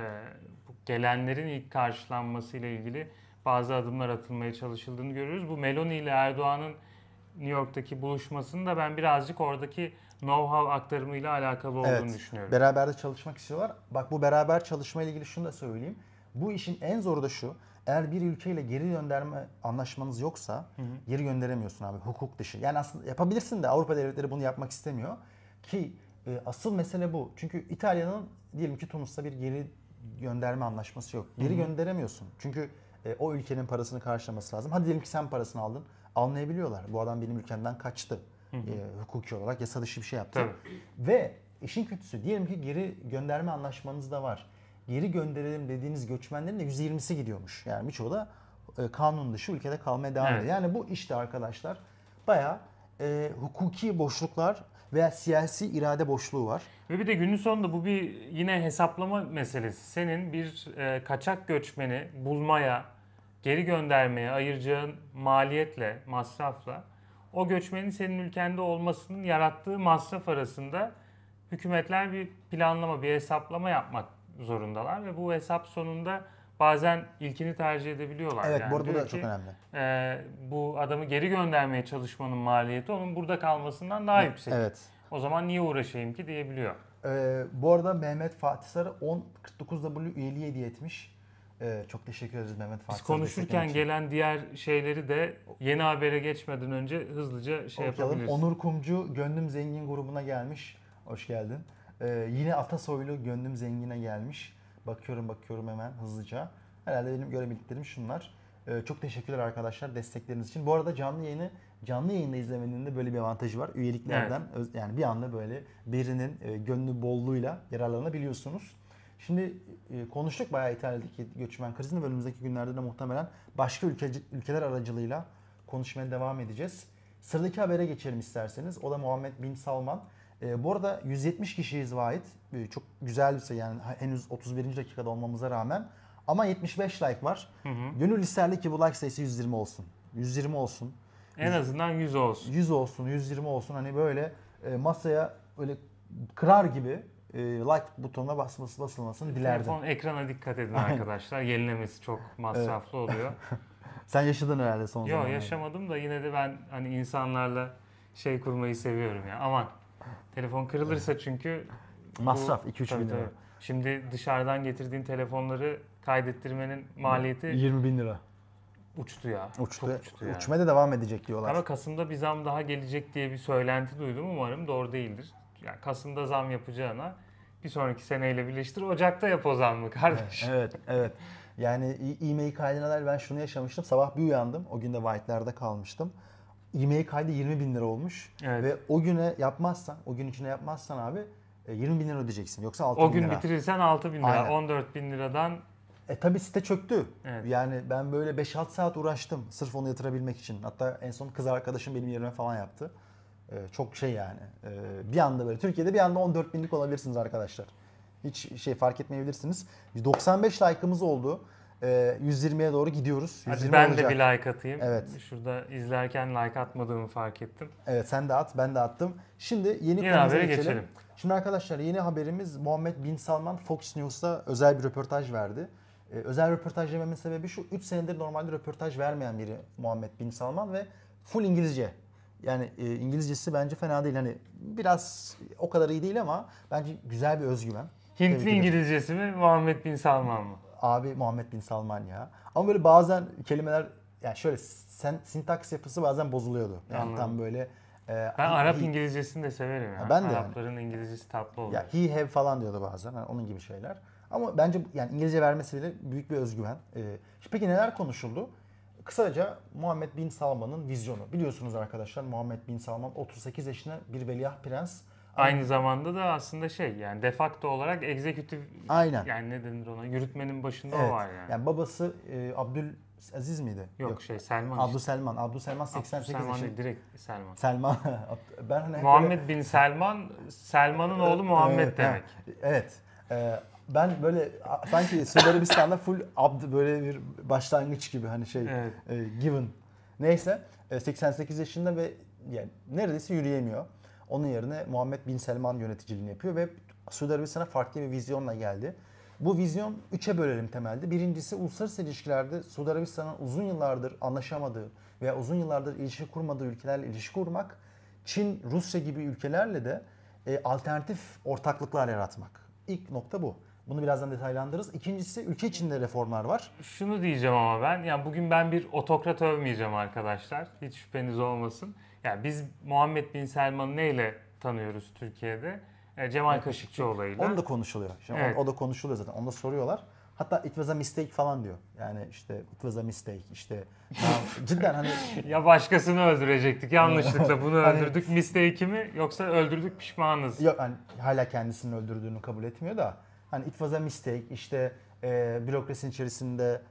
S2: bu gelenlerin ilk karşılanması ile ilgili bazı adımlar atılmaya çalışıldığını görüyoruz. Bu Meloni ile Erdoğan'ın New York'taki buluşmasının da ben birazcık oradaki know-how aktarımıyla alakalı olduğunu
S1: Evet.
S2: düşünüyorum.
S1: Beraber de çalışmak istiyorlar. Bak bu beraber çalışma ile ilgili şunu da söyleyeyim. Bu işin en zoru da şu. Eğer bir ülkeyle geri gönderme anlaşmanız yoksa geri gönderemiyorsun abi hukuk dışı. Yani aslında yapabilirsin de Avrupa devletleri bunu yapmak istemiyor. Ki e, asıl mesele bu. Çünkü İtalya'nın diyelim ki Tunus'ta bir geri gönderme anlaşması yok. Geri gönderemiyorsun. Çünkü e, o ülkenin parasını karşılaması lazım. Hadi diyelim ki sen parasını aldın. Anlayabiliyorlar. Bu adam benim ülkemden kaçtı. E, hukuki olarak yasa dışı bir şey yaptı.
S2: Tabii.
S1: Ve işin kötüsü diyelim ki geri gönderme anlaşmanız da var. Geri gönderelim dediğiniz göçmenlerin de %20'si gidiyormuş. Yani birçoğu da e, kanun dışı ülkede kalmaya devam
S2: Evet.
S1: ediyor. Yani bu işte arkadaşlar bayağı e, hukuki boşluklar veya siyasi irade boşluğu var.
S2: Ve bir de günün sonunda bu bir yine hesaplama meselesi. Senin bir e, kaçak göçmeni bulmaya, geri göndermeye ayıracağın maliyetle, masrafla o göçmenin senin ülkende olmasının yarattığı masraf arasında hükümetler bir planlama, bir hesaplama yapmak zorundalar ve bu hesap sonunda bazen ilkini tercih edebiliyorlar.
S1: Evet
S2: Yani
S1: bu arada bu da çok
S2: ki,
S1: önemli.
S2: e, bu adamı geri göndermeye çalışmanın maliyeti onun burada kalmasından daha yüksek.
S1: Evet.
S2: O zaman niye uğraşayım ki diyebiliyor.
S1: Ee, bu arada Mehmet Fatih Sarı 10.49W üyeliği hediye etmiş. Ee, çok teşekkür ederiz Mehmet Fatih
S2: Biz konuşurken gelen diğer şeyleri de yeni habere geçmeden önce hızlıca şey
S1: Okuyalım.
S2: yapabiliriz.
S1: Onur Kumcu Gönlüm Zengin grubuna gelmiş. Hoş geldin. Ee, yine Atasoylu Gönlüm Zengin'e gelmiş. Bakıyorum bakıyorum hemen hızlıca. Herhalde benim görebildiklerim şunlar. Ee, çok teşekkürler arkadaşlar destekleriniz için. Bu arada canlı yayını canlı yayında izlemenin de böyle bir avantajı var. Üyeliklerden öz- yani bir anda böyle birinin e, gönlü bolluğuyla yararlanabiliyorsunuz. Şimdi e, konuştuk bayağı İtalya'daki göçmen krizini önümüzdeki günlerde de muhtemelen başka ülke, ülkeler aracılığıyla konuşmaya devam edeceğiz. Sıradaki habere geçelim isterseniz. O da Muhammed Bin Salman. E, bu arada 170 kişiyiz Vahit. E, çok güzel bir sayı yani henüz 31. dakikada olmamıza rağmen. Ama 75 like var. Gönül isterdi ki bu like sayısı 120 olsun. 120 olsun.
S2: En azından 100 olsun.
S1: 100 olsun, 120 olsun. Hani böyle e, masaya öyle kırar gibi e, like butonuna basması basılmasını dilerdim.
S2: Telefon ekrana dikkat edin
S1: Aynen.
S2: arkadaşlar. Yenilemesi çok masraflı oluyor. [laughs]
S1: Sen yaşadın herhalde son
S2: Yok
S1: zamanlarda.
S2: yaşamadım da yine de ben hani insanlarla şey kurmayı seviyorum ya. Aman telefon kırılırsa çünkü
S1: Masraf 2-3
S2: Tabii,
S1: bin lira.
S2: Şimdi dışarıdan getirdiğin telefonları kaydettirmenin maliyeti
S1: 20 bin lira.
S2: uçtu ya.
S1: Uçtu.
S2: Çok uçtu yani.
S1: Uçmaya da devam edecek diyorlar.
S2: Ama Kasım'da bir zam daha gelecek diye bir söylenti duydum. Umarım doğru değildir. Yani Kasım'da zam yapacağına bir sonraki seneyle birleştir. Ocak'ta yap o zammı kardeş.
S1: Evet, evet. Yani e- e-mail kaydına dair ben şunu yaşamıştım. Sabah bir uyandım. O gün de White'lerde kalmıştım. E-mail kaydı 20 bin lira olmuş.
S2: Evet.
S1: Ve o güne yapmazsan, o gün içinde yapmazsan abi e, 20 bin lira ödeyeceksin. Yoksa 6
S2: O
S1: bin
S2: gün
S1: lira.
S2: bitirirsen 6 bin lira,
S1: Aynen.
S2: 14 bin liradan
S1: E tabi site çöktü.
S2: Evet.
S1: Yani ben böyle 5-6 saat uğraştım sırf onu yatırabilmek için. Hatta en son kız arkadaşım benim yerime falan yaptı. Ee, çok şey yani. Ee, bir anda böyle Türkiye'de bir anda 14 binlik olabilirsiniz arkadaşlar. Hiç şey fark etmeyebilirsiniz. 95 like'ımız oldu. Ee, 120'ye doğru gidiyoruz.
S2: hadi
S1: 120
S2: ben
S1: olacak.
S2: de bir like atayım.
S1: Evet.
S2: Şurada izlerken like atmadığımı fark ettim.
S1: Evet sen de at ben de attım. Şimdi yeni,
S2: Yeni habere
S1: geçelim.
S2: geçelim.
S1: Şimdi arkadaşlar yeni haberimiz Muhammed Bin Salman Fox News'ta özel bir röportaj verdi. Ee, özel röportaj dememin sebebi şu 3 senedir normalde röportaj vermeyen biri Muhammed Bin Salman ve full İngilizce. Yani e, İngilizcesi bence fena değil. Hani biraz o kadar iyi değil ama bence güzel bir özgüven.
S2: Hintli. İngilizcesi mi, Muhammed Bin Salman mı?
S1: Abi Muhammed Bin Salman ya. Ama böyle bazen kelimeler yani şöyle sen, sintaks yapısı bazen bozuluyordu. Yani
S2: Anladım.
S1: tam böyle e,
S2: Ben Arap
S1: he-
S2: İngilizcesini de severim ya.
S1: Ben de yani.
S2: Arapların İngilizcesi tatlı oluyor.
S1: Ya he have falan diyordu bazen. Hani onun gibi şeyler. Ama bence yani İngilizce vermesi bile büyük bir özgüven. Ee, peki neler konuşuldu? Kısaca Muhammed Bin Salman'ın vizyonu. Biliyorsunuz arkadaşlar Muhammed Bin Salman 38 yaşında bir veliaht prens.
S2: Aynı zamanda da aslında şey yani defakto olarak egzekütif
S1: Aynen.
S2: yani ne denir ona yürütmenin başında
S1: Evet.
S2: o var yani.
S1: Yani babası e, Abdülaziz miydi?
S2: Yok, şey Selman.
S1: Abdüselman. Abdüselman 88
S2: Selman
S1: yaşında.
S2: değil, direkt Selman.
S1: Selman. [laughs] ben hani hep böyle-
S2: Muhammed bin Selman, Selman'ın oğlu Muhammed
S1: Evet,
S2: demek.
S1: ha, Evet. Ee, ben böyle a- sanki Suudi Arabistan'da full abd böyle bir başlangıç gibi hani şey
S2: Evet.
S1: e, given. Neyse e, 88 yaşında ve yani neredeyse yürüyemiyor. Onun yerine Muhammed Bin Selman yöneticiliğini yapıyor ve Suudi Arabistan'a farklı bir vizyonla geldi. Bu vizyon üçe bölelim temelde. Birincisi uluslararası ilişkilerde Suudi Arabistan'ın uzun yıllardır anlaşamadığı, veya uzun yıllardır ilişki kurmadığı ülkelerle ilişki kurmak, Çin, Rusya gibi ülkelerle de e, alternatif ortaklıklar yaratmak. İlk nokta bu. Bunu birazdan detaylandırırız. İkincisi ülke içinde reformlar var.
S2: Şunu diyeceğim ama ben, yani bugün ben bir otokrat övmeyeceğim arkadaşlar. Hiç şüpheniz olmasın. Yani biz Muhammed Bin Selman'ı neyle tanıyoruz Türkiye'de? E, Cemal Kaşıkçıoğlu'yla.
S1: Onu da konuşuluyor. Şimdi
S2: Evet.
S1: o, o da konuşuluyor zaten. Onu da soruyorlar. Hatta it was a mistake falan diyor. Yani işte it was a mistake işte. Cidden hani [laughs]
S2: Ya başkasını öldürecektik yanlışlıkla bunu
S1: Hani-
S2: öldürdük mistake'i mi yoksa öldürdük pişmanız.
S1: yok hani hala kendisini öldürdüğünü kabul etmiyor da hani it was a mistake işte e, bürokrasinin içerisinde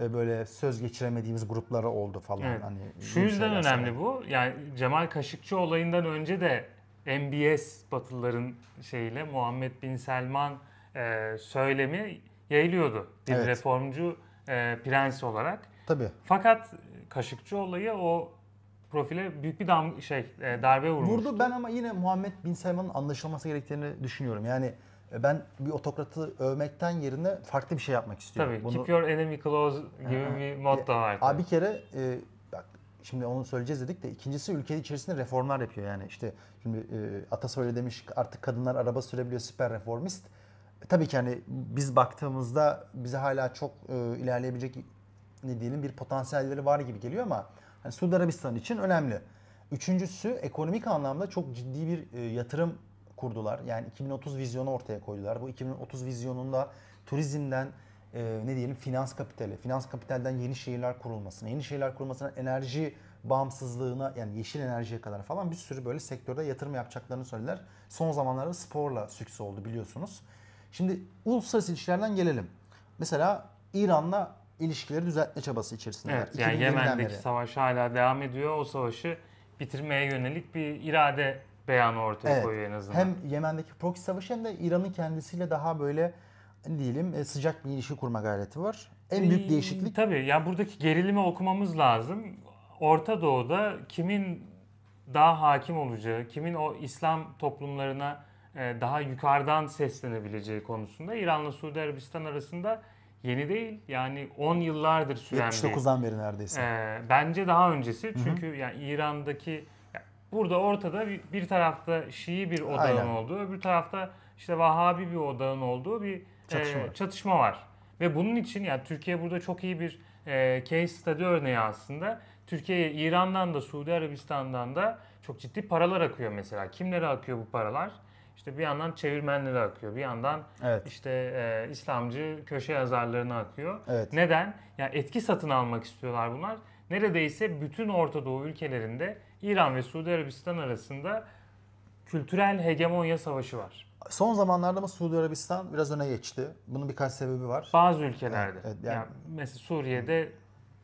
S1: böyle söz geçiremediğimiz grupları oldu falan.
S2: Evet.
S1: Hani
S2: Şu yüzden önemli
S1: sana.
S2: bu. Yani Cemal Kaşıkçı olayından önce de MBS Batılıların şeyiyle Muhammed Bin Selman e, söylemi yayılıyordu. Bir
S1: Evet.
S2: reformcu e, prens olarak.
S1: Tabii.
S2: Fakat Kaşıkçı olayı o profile büyük bir dam şey e, darbe vurmuş.
S1: Vurdu ben ama yine Muhammed Bin Selman'ın anlaşılması gerektiğini düşünüyorum. Yani e, ben bir otokratı övmekten yerine farklı bir şey yapmak istiyorum.
S2: Tabii.
S1: Bunu-
S2: Keep your enemy close gibi bir motto var.
S1: Abi bir kere e, bak şimdi onu söyleyeceğiz dedik de ikincisi ülke içerisinde reformlar yapıyor yani işte şimdi e, Atas öyle demiş artık kadınlar araba sürebiliyor süper reformist. E, tabii ki hani biz baktığımızda bize hala çok e, ilerleyebilecek ne diyelim bir potansiyelleri var gibi geliyor ama hani Suudi Arabistan için önemli. Üçüncüsü ekonomik anlamda çok ciddi bir e, yatırım kurdular. Yani 2030 vizyonu ortaya koydular. Bu 2030 vizyonunda turizmden e, ne diyelim finans kapitali, finans kapitalden yeni şehirler kurulmasına, yeni şehirler kurulmasına enerji bağımsızlığına yani yeşil enerjiye kadar falan bir sürü böyle sektörde yatırım yapacaklarını söylediler. Son zamanlarda sporla sükse oldu biliyorsunuz. Şimdi uluslararası ilişkilerden gelelim. Mesela İran'la ilişkileri düzeltme çabası içerisindeler.
S2: Evet, yani
S1: 2020'den
S2: Yemen'deki
S1: beri.
S2: savaş hala devam ediyor. O savaşı bitirmeye yönelik bir irade beyanı ortaya
S1: Evet.
S2: koyuyor en azından.
S1: Hem Yemen'deki proxy savaşı hem de İran'ın kendisiyle daha böyle diyelim e, sıcak bir ilişki kurma gayreti var. En büyük
S2: Ee,
S1: değişiklik
S2: Tabii ya buradaki gerilimi okumamız lazım. Orta Doğu'da kimin daha hakim olacağı, kimin o İslam toplumlarına e, daha yukarıdan seslenebileceği konusunda İran'la Suudi Arabistan arasında yeni değil. Yani 10 yıllardır süren bir
S1: 79'dan beri neredeyse.
S2: Ee, bence daha öncesi çünkü yani İran'daki burada ortada bir, bir tarafta Şii bir odağın
S1: Aynen.
S2: olduğu, öbür tarafta işte Vahabi bir odağın olduğu bir
S1: Çatışma
S2: e, çatışma var. Ve bunun için yani Türkiye burada çok iyi bir e, case study örneği aslında. Türkiye'ye İran'dan da Suudi Arabistan'dan da çok ciddi paralar akıyor mesela. Kimlere akıyor bu paralar? İşte bir yandan çevirmenlere akıyor, bir yandan
S1: Evet.
S2: işte e, İslamcı köşe yazarlarına akıyor.
S1: Evet.
S2: Neden? Yani etki satın almak istiyorlar bunlar. Neredeyse bütün Orta Doğu ülkelerinde İran ve Suudi Arabistan arasında kültürel hegemonya savaşı var.
S1: Son zamanlarda ama Suudi Arabistan biraz öne geçti. Bunun birkaç sebebi var.
S2: Bazı ülkelerde.
S1: Evet, evet, yani-
S2: yani, mesela Suriye'de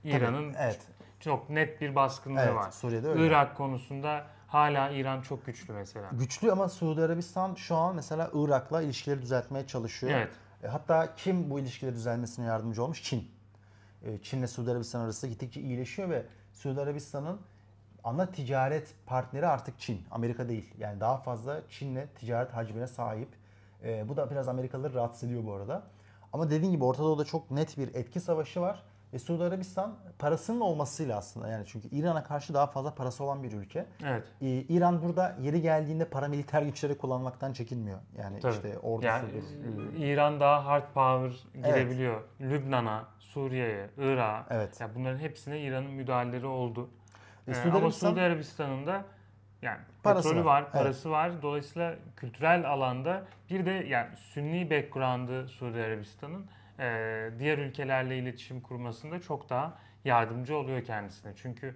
S2: İran'ın
S1: evet.
S2: çok net bir baskınlığı
S1: Evet,
S2: var.
S1: Suriye'de öyle.
S2: Irak konusunda hala İran çok güçlü mesela.
S1: Güçlü ama Suudi Arabistan şu an mesela Irak'la ilişkileri düzeltmeye çalışıyor.
S2: Evet.
S1: E, Hatta kim bu ilişkileri düzelmesine yardımcı olmuş? Çin. E, Çin'le Suudi Arabistan arası gittikçe iyileşiyor ve Suudi Arabistan'ın ana ticaret partneri artık Çin. Amerika değil. Yani daha fazla Çin'le ticaret hacmine sahip. E, bu da biraz Amerikalıları rahatsız ediyor bu arada. Ama dediğim gibi Orta Doğu'da çok net bir etki savaşı var. Ve Suudi Arabistan parasının olmasıyla aslında yani çünkü İran'a karşı daha fazla parası olan bir ülke.
S2: Evet.
S1: Ee, İran burada yeri geldiğinde paramiliter güçleri kullanmaktan çekinmiyor. Yani
S2: Tabii.
S1: işte ordusu.
S2: Yani
S1: bir-
S2: e, İran daha hard power girebiliyor. Lübnan'a, Suriye'ye, Irak'a.
S1: Evet.
S2: Ya bunların hepsine İran'ın müdahaleleri oldu.
S1: E,
S2: Ee,
S1: Suudi
S2: ama Suudi Arabistan'ın da yani
S1: Parası
S2: petrolü
S1: var,
S2: var, parası var. Dolayısıyla kültürel alanda bir de yani Sünni background'ı Suudi Arabistan'ın e, diğer ülkelerle iletişim kurmasında çok daha yardımcı oluyor kendisine. Çünkü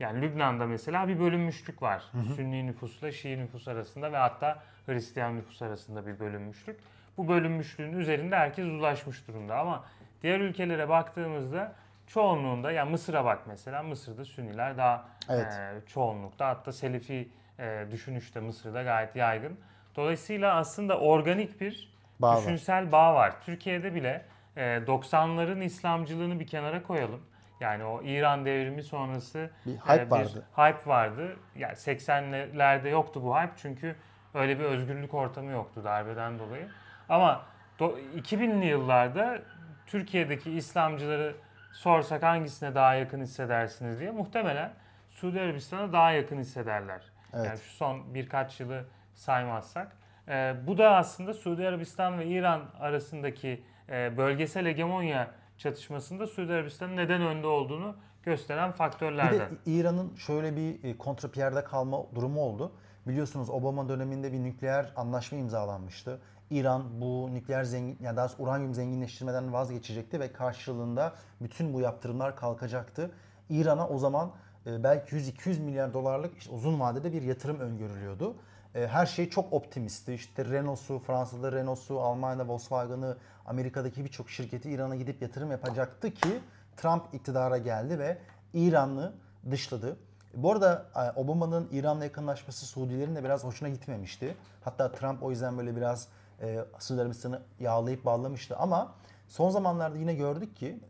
S2: yani Lübnan'da mesela bir bölünmüşlük var. Sünni nüfusla Şii nüfus arasında ve hatta Hristiyan nüfus arasında bir bölünmüşlük. Bu bölünmüşlüğün üzerinde herkes uzlaşmış durumda ama diğer ülkelere baktığımızda çoğunluğunda ya Mısır'a bak mesela Mısır'da Sünniler daha
S1: Evet.
S2: e, çoğunlukta hatta Selefi e, düşünüş de Mısır'da gayet yaygın. Dolayısıyla aslında organik bir
S1: Bağ var.
S2: düşünsel bağ var. Türkiye'de bile e, 90'ların İslamcılığını bir kenara koyalım. Yani o İran devrimi sonrası
S1: Bir hype vardı.
S2: e, hype vardı. Yani 80'lerde yoktu bu hype çünkü öyle bir özgürlük ortamı yoktu darbeden dolayı. Ama do- 2000'li yıllarda Türkiye'deki İslamcıları sorsak hangisine daha yakın hissedersiniz diye muhtemelen Suudi Arabistan'a daha yakın hissederler.
S1: Evet.
S2: Yani şu son birkaç yılı saymazsak. Ee, bu da aslında Suudi Arabistan ve İran arasındaki e, bölgesel hegemonya çatışmasında Suudi Arabistan'ın neden önde olduğunu gösteren
S1: Bir de
S2: faktörlerden.
S1: İran'ın şöyle bir e, kontrapiyerde kalma durumu oldu. Biliyorsunuz Obama döneminde bir nükleer anlaşma imzalanmıştı. İran bu nükleer zengin, yani daha uranyum zenginleştirmeden vazgeçecekti ve karşılığında bütün bu yaptırımlar kalkacaktı. İran'a o zaman e, belki 100-200 milyar dolarlık işte uzun vadede bir yatırım öngörülüyordu. E, Her şey çok optimistti. İşte Renault'su, Fransa'da Renault'su, Almanya'da Volkswagen'ı, Amerika'daki birçok şirketi İran'a gidip yatırım yapacaktı ki Trump iktidara geldi ve İran'ı dışladı. Bu arada e, Obama'nın İran'la yakınlaşması Suudilerin de biraz hoşuna gitmemişti. Hatta Trump o yüzden böyle biraz e, Suudi Arabistan'ı yağlayıp bağlamıştı. Ama son zamanlarda yine gördük ki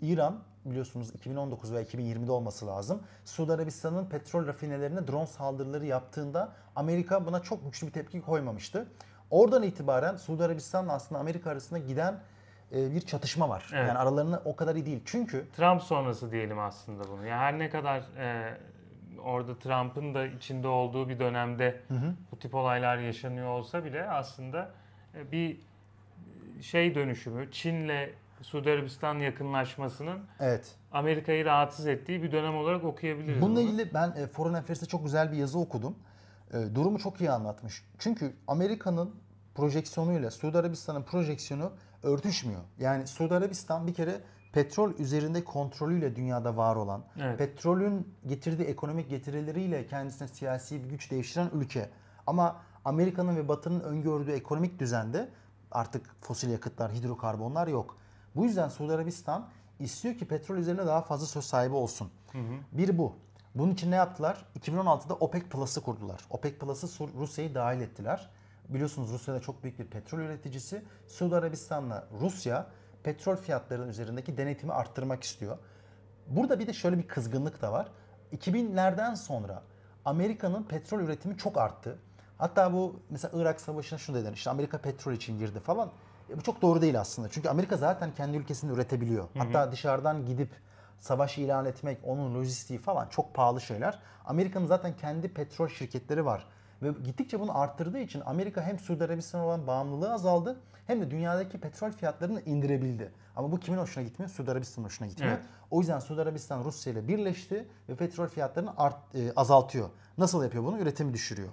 S1: İran biliyorsunuz 2019 veya 2020'de olması lazım. Suudi Arabistan'ın petrol rafinelerine drone saldırıları yaptığında Amerika buna çok güçlü bir tepki koymamıştı. Oradan itibaren Suudi Arabistan'la aslında Amerika arasında giden e, bir çatışma var.
S2: Evet.
S1: Yani aralarında o kadar iyi değil. Çünkü
S2: Trump sonrası diyelim aslında bunu. Yani her ne kadar e, orada Trump'ın da içinde olduğu bir dönemde bu tip olaylar yaşanıyor olsa bile aslında bir şey dönüşümü Çin'le Suudi Arabistan yakınlaşmasının
S1: evet
S2: Amerika'yı rahatsız ettiği bir dönem olarak okuyabiliriz.
S1: Bununla
S2: bunu.
S1: ilgili ben e, Foreign Affairs'te çok güzel bir yazı okudum. E, durumu çok iyi anlatmış. Çünkü Amerika'nın projeksiyonuyla Suudi Arabistan'ın projeksiyonu örtüşmüyor. Yani Suudi Arabistan bir kere petrol üzerinde kontrolüyle dünyada var olan,
S2: Evet.
S1: petrolün getirdiği ekonomik getirileriyle kendisine siyasi bir güç değiştiren ülke. Ama Amerika'nın ve Batı'nın öngördüğü ekonomik düzende artık fosil yakıtlar, hidrokarbonlar yok. Bu yüzden Suudi Arabistan istiyor ki petrol üzerine daha fazla söz sahibi olsun. Bir bu. Bunun için ne yaptılar? 2016'da OPEC Plus'ı kurdular. OPEC Plus'ı Rusya'yı dahil ettiler. Biliyorsunuz Rusya'da çok büyük bir petrol üreticisi. Suudi Arabistan'la Rusya petrol fiyatlarının üzerindeki denetimi arttırmak istiyor. Burada bir de şöyle bir kızgınlık da var. 2000'lerden sonra Amerika'nın petrol üretimi çok arttı. Hatta bu mesela Irak Savaşı'na şunu dediler. İşte Amerika petrol için girdi falan. E, bu çok doğru değil aslında. Çünkü Amerika zaten kendi ülkesinde üretebiliyor. Hatta dışarıdan gidip savaş ilan etmek, onun lojistiği falan çok pahalı şeyler. Amerika'nın zaten kendi petrol şirketleri var. Ve gittikçe bunu arttırdığı için Amerika hem Suudi Arabistan'a olan bağımlılığı azaldı hem de dünyadaki petrol fiyatlarını indirebildi. Ama bu kimin hoşuna gitmiyor? Suudi Arabistan'ın hoşuna gitmiyor.
S2: Evet.
S1: O yüzden Suudi Arabistan Rusya ile birleşti ve petrol fiyatlarını art, e, azaltıyor. Nasıl yapıyor bunu? Üretimi düşürüyor.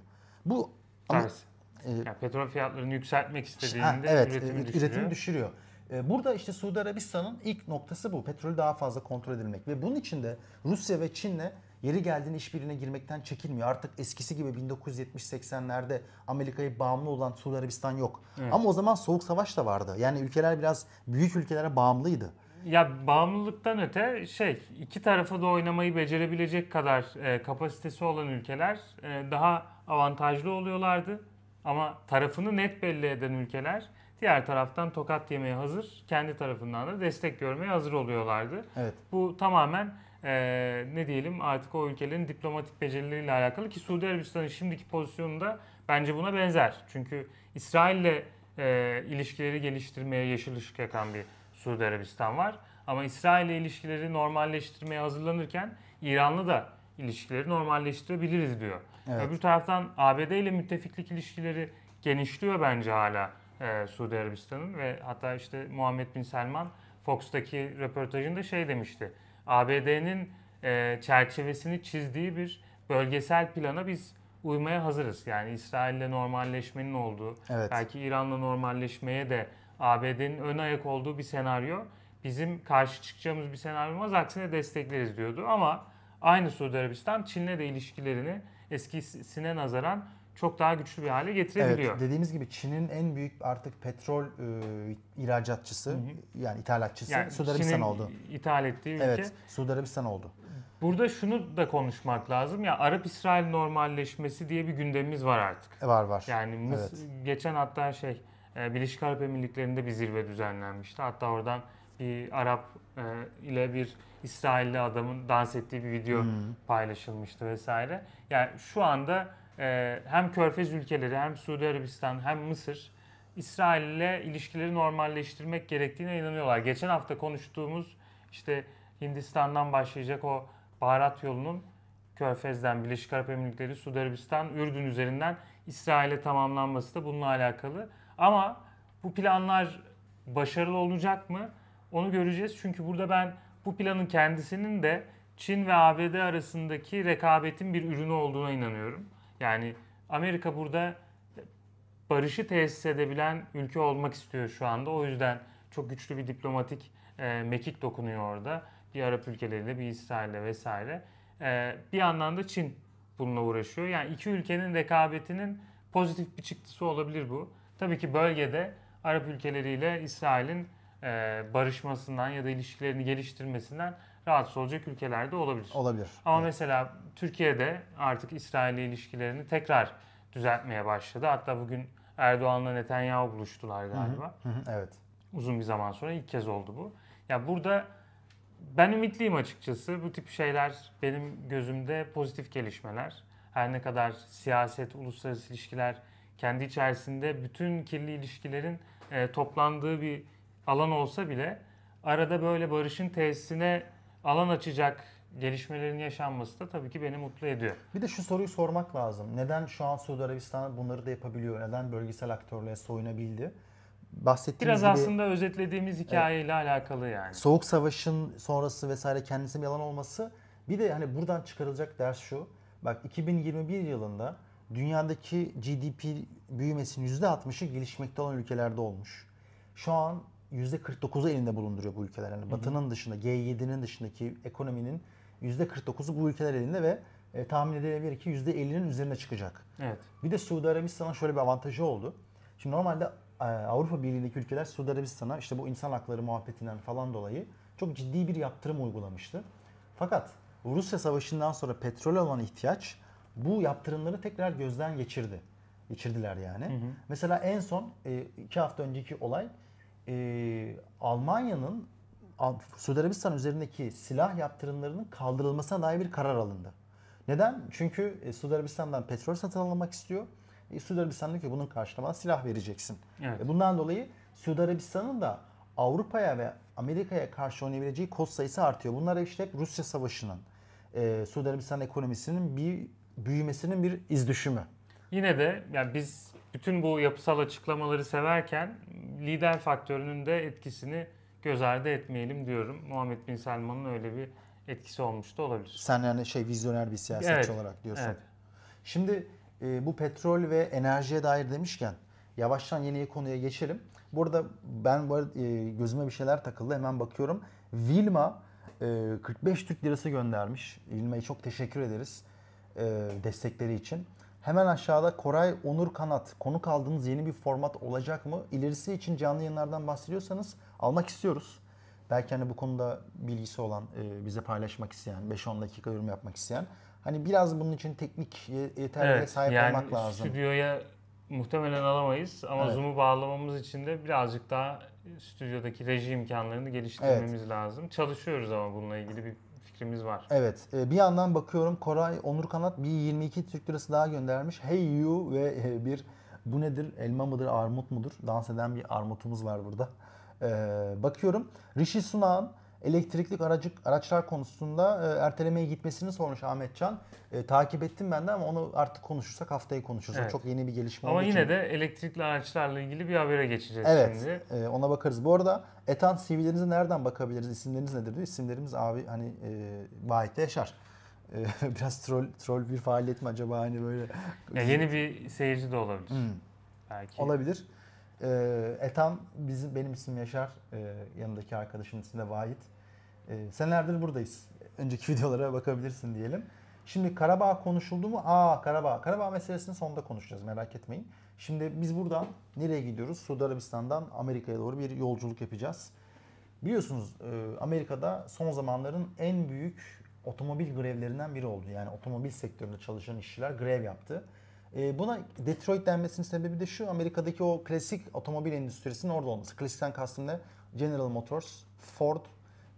S1: Bu ama-
S2: Ters.
S1: e,
S2: Yani petrol fiyatlarını yükseltmek istediğinde
S1: Ha, evet,
S2: üretimi
S1: e,
S2: düşürüyor.
S1: üretimi düşürüyor. E, Burada işte Suudi Arabistan'ın ilk noktası bu. Petrolü daha fazla kontrol edilmek. Ve bunun için de Rusya ve Çin'le yeri geldiğinde işbirliğine girmekten çekinmiyor. Artık eskisi gibi 1970-80'lerde Amerika'ya bağımlı olan Suudi Arabistan yok. Ama o zaman Soğuk Savaş da vardı. Yani ülkeler biraz büyük ülkelere bağımlıydı.
S2: Ya bağımlılıktan öte şey iki tarafa da oynamayı becerebilecek kadar e, kapasitesi olan ülkeler e, daha avantajlı oluyorlardı. Ama tarafını net belli eden ülkeler diğer taraftan tokat yemeye hazır, kendi tarafından da destek görmeye hazır oluyorlardı.
S1: Evet.
S2: Bu tamamen e, ne diyelim artık o ülkelerin diplomatik becerileriyle alakalı ki Suudi Arabistan'ın şimdiki pozisyonunda bence buna benzer. Çünkü İsrail'le e, ilişkileri geliştirmeye yeşil ışık yakan bir Suudi Arabistan var. Ama İsrail ile ilişkileri normalleştirmeye hazırlanırken İran'la da ilişkileri normalleştirebiliriz diyor.
S1: Evet.
S2: Öbür taraftan ABD ile müttefiklik ilişkileri genişliyor bence hala e, Suudi Arabistan'ın ve hatta işte Muhammed Bin Selman Fox'taki röportajında şey demişti. ABD'nin e, çerçevesini çizdiği bir bölgesel plana biz uymaya hazırız. Yani İsrail'le normalleşmenin olduğu,
S1: Evet.
S2: belki İran'la normalleşmeye de ABD'nin ön ayak olduğu bir senaryo bizim karşı çıkacağımız bir senaryo olmaz. Aksine destekleriz diyordu. Ama aynı Suudi Arabistan Çin'le de ilişkilerini eskisine nazaran çok daha güçlü bir hale getirebiliyor.
S1: Evet, dediğimiz gibi Çin'in en büyük artık petrol e, ihracatçısı yani ithalatçısı
S2: Yani
S1: Suudi Arabistan oldu.
S2: ithal ettiği ülke.
S1: Evet, Suudi Arabistan oldu.
S2: Burada şunu da konuşmak lazım. Ya Arap-İsrail normalleşmesi diye bir gündemimiz var artık.
S1: Var var.
S2: Yani Mıs- geçen hatta şey e, Birleşik Arap Emirlikleri'nde bir zirve düzenlenmişti. Hatta oradan bir Arap e, ile bir İsrailli adamın dans ettiği bir video paylaşılmıştı vesaire. Yani şu anda e, hem Körfez ülkeleri hem Suudi Arabistan hem Mısır İsrail ile ilişkileri normalleştirmek gerektiğine inanıyorlar. Geçen hafta konuştuğumuz işte Hindistan'dan başlayacak o baharat yolunun Körfez'den, Birleşik Arap Emirlikleri, Suudi Arabistan, Ürdün üzerinden İsrail'e tamamlanması da bununla alakalı. Ama bu planlar başarılı olacak mı? Onu göreceğiz. Çünkü burada ben bu planın kendisinin de Çin ve ABD arasındaki rekabetin bir ürünü olduğuna inanıyorum. Yani Amerika burada barışı tesis edebilen ülke olmak istiyor şu anda. O yüzden çok güçlü bir diplomatik e, mekik dokunuyor orada. Bir Arap ülkeleriyle, bir İsrail'le vesaire. E, bir yandan da Çin bununla uğraşıyor. Yani iki ülkenin rekabetinin pozitif bir çıktısı olabilir bu. Tabii ki bölgede Arap ülkeleriyle İsrail'in e, barışmasından ya da ilişkilerini geliştirmesinden rahatsız olacak ülkelerde olabilir.
S1: Olabilir.
S2: Ama
S1: Evet.
S2: mesela Türkiye'de artık İsrail ilişkilerini tekrar düzeltmeye başladı. Hatta bugün Erdoğan'la Netanyahu buluştular galiba.
S1: Hı hı, evet.
S2: Uzun bir zaman sonra ilk kez oldu bu. Ya burada ben ümitliyim açıkçası. Bu tip şeyler benim gözümde pozitif gelişmeler. Her ne kadar siyaset, uluslararası ilişkiler kendi içerisinde bütün kirli ilişkilerin e, toplandığı bir alan olsa bile arada böyle barışın tesisine alan açacak gelişmelerin yaşanması da tabii ki beni mutlu ediyor.
S1: Bir de şu soruyu sormak lazım. Neden şu an Suudi Arabistan bunları da yapabiliyor? Neden bölgesel aktörlüğe soyunabildi? Bahsettiğimiz
S2: Biraz
S1: gibi
S2: aslında özetlediğimiz hikayeyle alakalı yani.
S1: Soğuk Savaş'ın sonrası vesaire kendisi bir yalan olması. Bir de hani buradan çıkarılacak ders şu. Bak 2021 yılında dünyadaki GDP büyümesinin %60'ı gelişmekte olan ülkelerde olmuş. Şu an %49'u elinde bulunduruyor bu ülkeler. Yani Batı'nın dışında, G7'nin dışındaki ekonominin %49'u bu ülkeler elinde ve e, tahmin edilebilir ki %50'nin üzerine çıkacak.
S2: Evet.
S1: Bir de Suudi Arabistan'ın şöyle bir avantajı oldu. Şimdi normalde e, Avrupa Birliği'ndeki ülkeler Suudi Arabistan'a işte bu insan hakları muhabbetinden falan dolayı çok ciddi bir yaptırım uygulamıştı. Fakat Rusya Savaşı'ndan sonra petrol olan ihtiyaç bu yaptırımları tekrar gözden geçirdi. Geçirdiler yani. Mesela en son e, iki hafta önceki olay e, Almanya'nın Al- Suudi Arabistan üzerindeki silah yaptırımlarının kaldırılmasına dair bir karar alındı. Neden? Çünkü e, Suudi Arabistan'dan petrol satın almak istiyor. E, Suudi Arabistan diyor ki bunun karşılığında silah vereceksin.
S2: Evet.
S1: E, bundan dolayı Suudi Arabistan'ın da Avrupa'ya ve Amerika'ya karşı oynayabileceği kod sayısı artıyor. Bunlar işte hep Rusya Savaşı'nın, e, Suudi Arabistan ekonomisinin bir büyümesinin bir izdüşümü.
S2: Yine de yani biz bütün bu yapısal açıklamaları severken lider faktörünün de etkisini göz ardı etmeyelim diyorum. Muhammed Bin Selman'ın öyle bir etkisi olmuş da olabilir.
S1: Sen yani şey vizyoner bir siyasetçi
S2: Evet,
S1: olarak diyorsun.
S2: Evet.
S1: Şimdi e, bu petrol ve enerjiye dair demişken yavaştan yeni konuya geçelim. Burada ben bu arada, e, gözüme bir şeyler takıldı hemen bakıyorum. Vilma e, 45 Türk lirası göndermiş. Vilma'ya çok teşekkür ederiz e, destekleri için. Hemen aşağıda Koray Onur Kanat konuk aldığınız yeni bir format olacak mı? İlerisi için canlı yayınlardan bahsediyorsanız almak istiyoruz. Belki hani bu konuda bilgisi olan, e, bize paylaşmak isteyen, 5-10 dakika yorum yapmak isteyen. Hani biraz bunun için teknik ye- yeterliliğe
S2: Evet,
S1: sahip
S2: yani
S1: olmak lazım.
S2: stüdyoya muhtemelen alamayız ama
S1: Evet.
S2: Zoom'u bağlamamız için de birazcık daha stüdyodaki reji imkanlarını geliştirmemiz lazım. Çalışıyoruz ama bununla ilgili bir fikrimiz var.
S1: Evet. e, Bir yandan bakıyorum Koray Onur Kanat bir 22 Türk lirası daha göndermiş. Hey you ve e, bir bu nedir? Elma mıdır, armut mudur? Dans eden bir armutumuz var burada. Ee, bakıyorum. Rishi Sunak'ın elektrikli aracı, araçlar konusunda e, ertelemeye gitmesini sormuş Ahmetcan. E, takip ettim ben de ama onu artık konuşursak haftaya konuşuruz. O
S2: Evet.
S1: Çok yeni bir gelişme
S2: Ama
S1: olduğu
S2: yine
S1: için.
S2: de elektrikli araçlarla ilgili bir habere geçeceğiz
S1: Evet,
S2: şimdi.
S1: e, ona bakarız. Bu arada Etan CV'lerinize nereden bakabiliriz? İsimleriniz nedir diyor. İsimlerimiz abi hani e, Vahit'le Yaşar. E, [laughs] biraz troll troll bir faaliyet mi acaba hani böyle?
S2: Ya yeni bir seyirci de olabilir.
S1: Hmm,
S2: Belki.
S1: olabilir. E, Etan bizim benim ismim Yaşar. E, yanındaki arkadaşımın ismi de Vahit. E, senelerdir buradayız. Önceki [laughs] videolara bakabilirsin diyelim. Şimdi Karabağ konuşuldu mu? Aa Karabağ. Karabağ meselesini sonunda konuşacağız merak etmeyin. Şimdi biz buradan nereye gidiyoruz? Suudi Arabistan'dan Amerika'ya doğru bir yolculuk yapacağız. Biliyorsunuz e, Amerika'da son zamanların en büyük otomobil grevlerinden biri oldu. Yani otomobil sektöründe çalışan işçiler grev yaptı. E, Buna Detroit denmesinin sebebi de şu. Amerika'daki o klasik otomobil endüstrisinin orada olması. Klasikten kastım ne? General Motors, Ford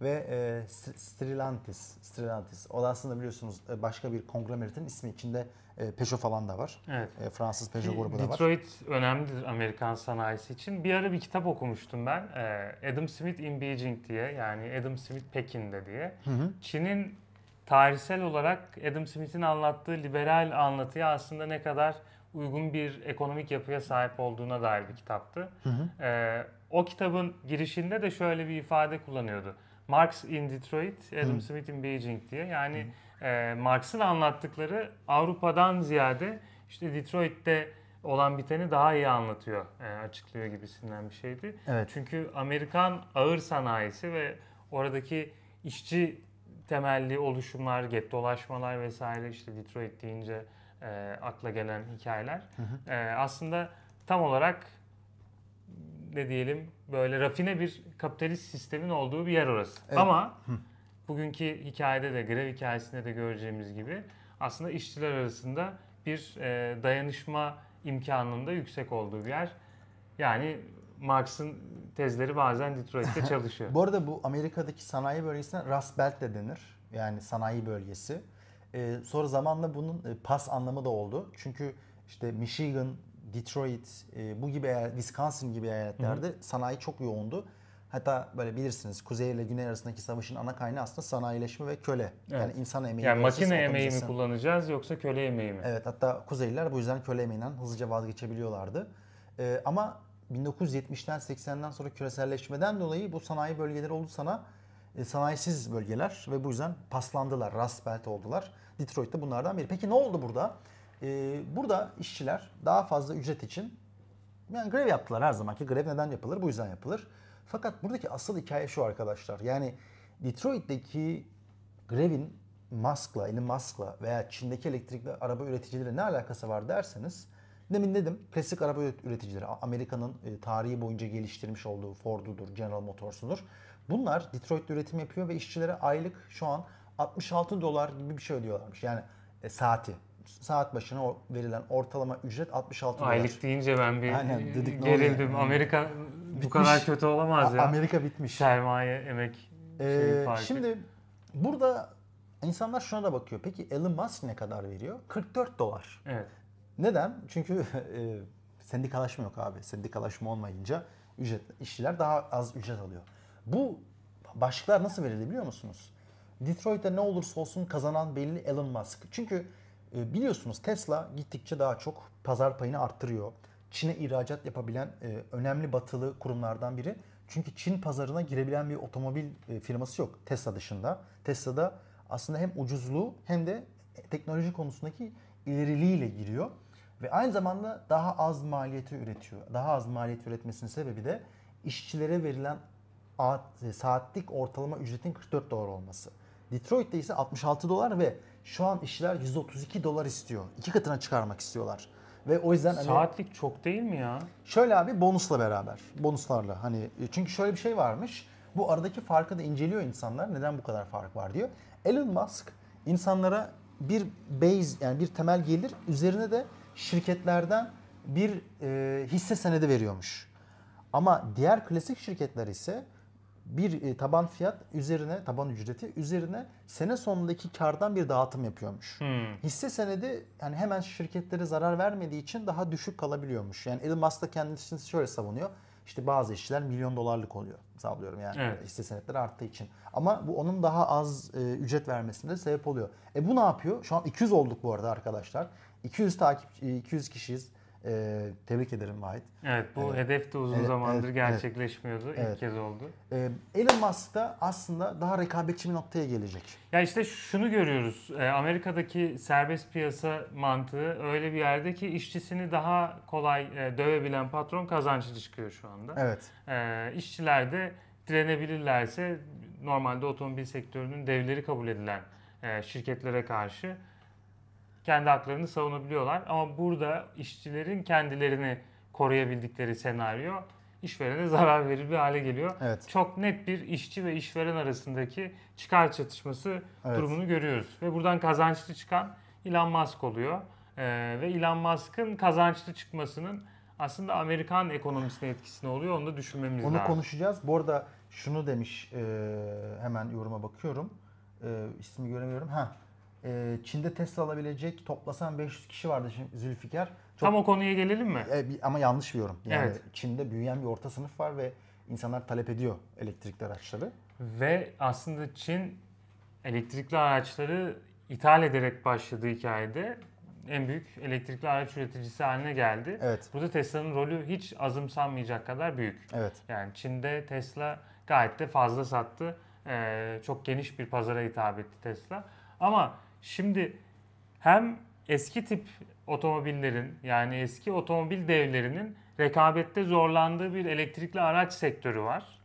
S1: ve e, St- Stellantis, Stellantis. O da aslında biliyorsunuz e, başka bir konglomeratin ismi içinde e, Peugeot falan da var.
S2: Evet.
S1: E, Fransız Peugeot grubu da var.
S2: Detroit önemlidir Amerikan sanayisi için. Bir ara bir kitap okumuştum ben. Ee, Adam Smith in Beijing diye. Yani Adam Smith Pekin'de diye.
S1: Hı hı.
S2: Çin'in tarihsel olarak Adam Smith'in anlattığı liberal anlatıya aslında ne kadar uygun bir ekonomik yapıya sahip olduğuna dair bir kitaptı.
S1: Hı hı.
S2: Ee, o kitabın girişinde de şöyle bir ifade kullanıyordu. Marx in Detroit, Adam
S1: Hı.
S2: Smith in Beijing diye. Yani e, Marx'ın anlattıkları Avrupa'dan ziyade işte Detroit'te olan biteni daha iyi anlatıyor, e, açıklıyor gibisinden bir şeydi.
S1: Evet.
S2: Çünkü Amerikan ağır sanayisi ve oradaki işçi temelli oluşumlar, gettolaşmalar vesaire işte Detroit deyince e, akla gelen hikayeler
S1: Hı
S2: e, aslında tam olarak ne diyelim böyle rafine bir kapitalist sistemin olduğu bir yer orası.
S1: Evet.
S2: Ama bugünkü hikayede de grev hikayesinde de göreceğimiz gibi aslında işçiler arasında bir e, dayanışma imkanının da yüksek olduğu bir yer. Yani Marx'ın tezleri bazen Detroit'te [laughs] çalışıyor.
S1: Bu arada bu Amerika'daki sanayi bölgesine Rust Belt de denir. Yani sanayi bölgesi. Ee, sonra zamanla bunun e, pas anlamı da oldu. Çünkü işte Michigan, Detroit, e, bu gibi eyalet, Wisconsin gibi eyaletlerde sanayi çok yoğundu. Hatta böyle bilirsiniz kuzey ile güney arasındaki savaşın ana kaynağı aslında sanayileşme ve köle. Yani
S2: Evet.
S1: insan emeği.
S2: yani makine emeği mi kullanacağız yoksa köle emeği mi?
S1: Evet hatta Kuzeyliler bu yüzden köle emeğinden hızlıca vazgeçebiliyorlardı. Ee, ama 1970'ten 80'den sonra küreselleşmeden dolayı bu sanayi bölgeleri oldu sana e, sanayisiz bölgeler ve bu yüzden paslandılar, Rust Belt oldular. Detroit de bunlardan biri. Peki ne oldu burada? Ee, burada işçiler daha fazla ücret için yani grev yaptılar her zamanki. Grev neden yapılır? Bu yüzden yapılır. Fakat buradaki asıl hikaye şu arkadaşlar. Yani Detroit'teki grevin Musk'la, Elon Musk'la veya Çin'deki elektrikli araba üreticileri ne alakası var derseniz demin dedim klasik araba üreticileri Amerika'nın e, tarihi boyunca geliştirmiş olduğu Ford'udur, General Motors'udur. Bunlar Detroit'te üretim yapıyor ve işçilere aylık şu an 66 dolar gibi bir şey ödüyorlarmış. Yani e, saati. Saat başına verilen ortalama ücret 66 dolar.
S2: Aylık deyince ben bir
S1: Aynen, dedik,
S2: gerildim. Amerika bu
S1: Bitmiş.
S2: kadar kötü olamaz ya.
S1: Amerika bitmiş.
S2: Sermaye, emek
S1: Ee,
S2: farkı.
S1: şimdi burada insanlar şuna da bakıyor. Peki Elon Musk ne kadar veriyor? 44 dolar.
S2: Evet.
S1: Neden? Çünkü [laughs] e, sendikalaşma yok abi. Sendikalaşma olmayınca ücret işçiler daha az ücret alıyor. Bu başlıklar nasıl verildi biliyor musunuz? Detroit'te ne olursa olsun kazanan belli Elon Musk. Çünkü e, biliyorsunuz Tesla gittikçe daha çok pazar payını arttırıyor. Çin'e ihracat yapabilen e, önemli batılı kurumlardan biri. Çünkü Çin pazarına girebilen bir otomobil e, firması yok Tesla dışında. Tesla'da aslında hem ucuzluğu hem de teknoloji konusundaki ileriliğiyle giriyor. Ve aynı zamanda daha az maliyeti üretiyor. Daha az maliyet üretmesinin sebebi de işçilere verilen saatlik ortalama ücretin 44 dolar olması. Detroit'te ise 66 dolar ve şu an işçiler 132 dolar istiyor. İki katına çıkarmak istiyorlar. Ve o yüzden hani
S2: Saatlik çok değil mi ya?
S1: şöyle abi bonusla beraber. Bonuslarla hani e, çünkü şöyle bir şey varmış. Bu aradaki farkı da inceliyor insanlar. Neden bu kadar fark var diyor. Elon Musk insanlara bir base yani bir temel gelir üzerine de şirketlerden bir e, hisse senedi veriyormuş. Ama diğer klasik şirketler ise bir e, taban fiyat üzerine, taban ücreti üzerine sene sonundaki kardan bir dağıtım yapıyormuş.
S2: Hmm.
S1: Hisse senedi yani hemen şirketlere zarar vermediği için daha düşük kalabiliyormuş. Yani Elon Musk da kendisini şöyle savunuyor. İşte bazı işçiler milyon dolarlık oluyor. Sağlıyorum yani
S2: Evet.
S1: hisse senetleri arttığı için. Ama bu onun daha az e, ücret vermesine de sebep oluyor. E bu ne yapıyor? Şu an 200 olduk bu arada arkadaşlar. 200 takip 200 kişiyiz. E, tebrik ederim Vahit.
S2: Evet bu
S1: Evet.
S2: hedef de uzun
S1: Evet,
S2: zamandır
S1: evet,
S2: gerçekleşmiyordu.
S1: Evet.
S2: İlk kez oldu.
S1: E, Elon Musk da aslında daha rekabetçi bir noktaya gelecek.
S2: Ya işte şunu görüyoruz. e, Amerika'daki serbest piyasa mantığı öyle bir yerde ki işçisini daha kolay e, dövebilen patron kazançlı çıkıyor şu anda.
S1: Evet.
S2: E, işçiler de direnebilirlerse normalde otomobil sektörünün devleri kabul edilen e, şirketlere karşı kendi haklarını savunabiliyorlar. Ama burada işçilerin kendilerini koruyabildikleri senaryo işverene [laughs] zarar verir bir hale geliyor.
S1: Evet.
S2: Çok net bir işçi ve işveren arasındaki çıkar çatışması
S1: Evet.
S2: durumunu görüyoruz. Ve buradan kazançlı çıkan Elon Musk oluyor. Ee, ve Elon Musk'ın kazançlı çıkmasının aslında Amerikan ekonomisine etkisi ne oluyor onu da düşünmemiz
S1: Onu
S2: lazım.
S1: konuşacağız. Bu arada şunu demiş e, hemen yoruma bakıyorum. E, ismi göremiyorum. Ha. E, Çin'de Tesla alabilecek toplasan 500 kişi vardı şimdi Zülfikar. Çok,
S2: Tam o konuya gelelim mi?
S1: E, bir- ama yanlış bir yorum. Yani
S2: Evet.
S1: Çin'de büyüyen bir orta sınıf var ve insanlar talep ediyor elektrikli araçları.
S2: Ve aslında Çin elektrikli araçları ithal ederek başladığı hikayede en büyük elektrikli araç üreticisi haline geldi.
S1: Evet.
S2: Burada Tesla'nın rolü hiç azımsanmayacak kadar büyük.
S1: Evet.
S2: Yani Çin'de Tesla gayet de fazla sattı. Ee, çok geniş bir pazara hitap etti Tesla. Ama şimdi hem eski tip otomobillerin yani eski otomobil devlerinin rekabette zorlandığı bir elektrikli araç sektörü var.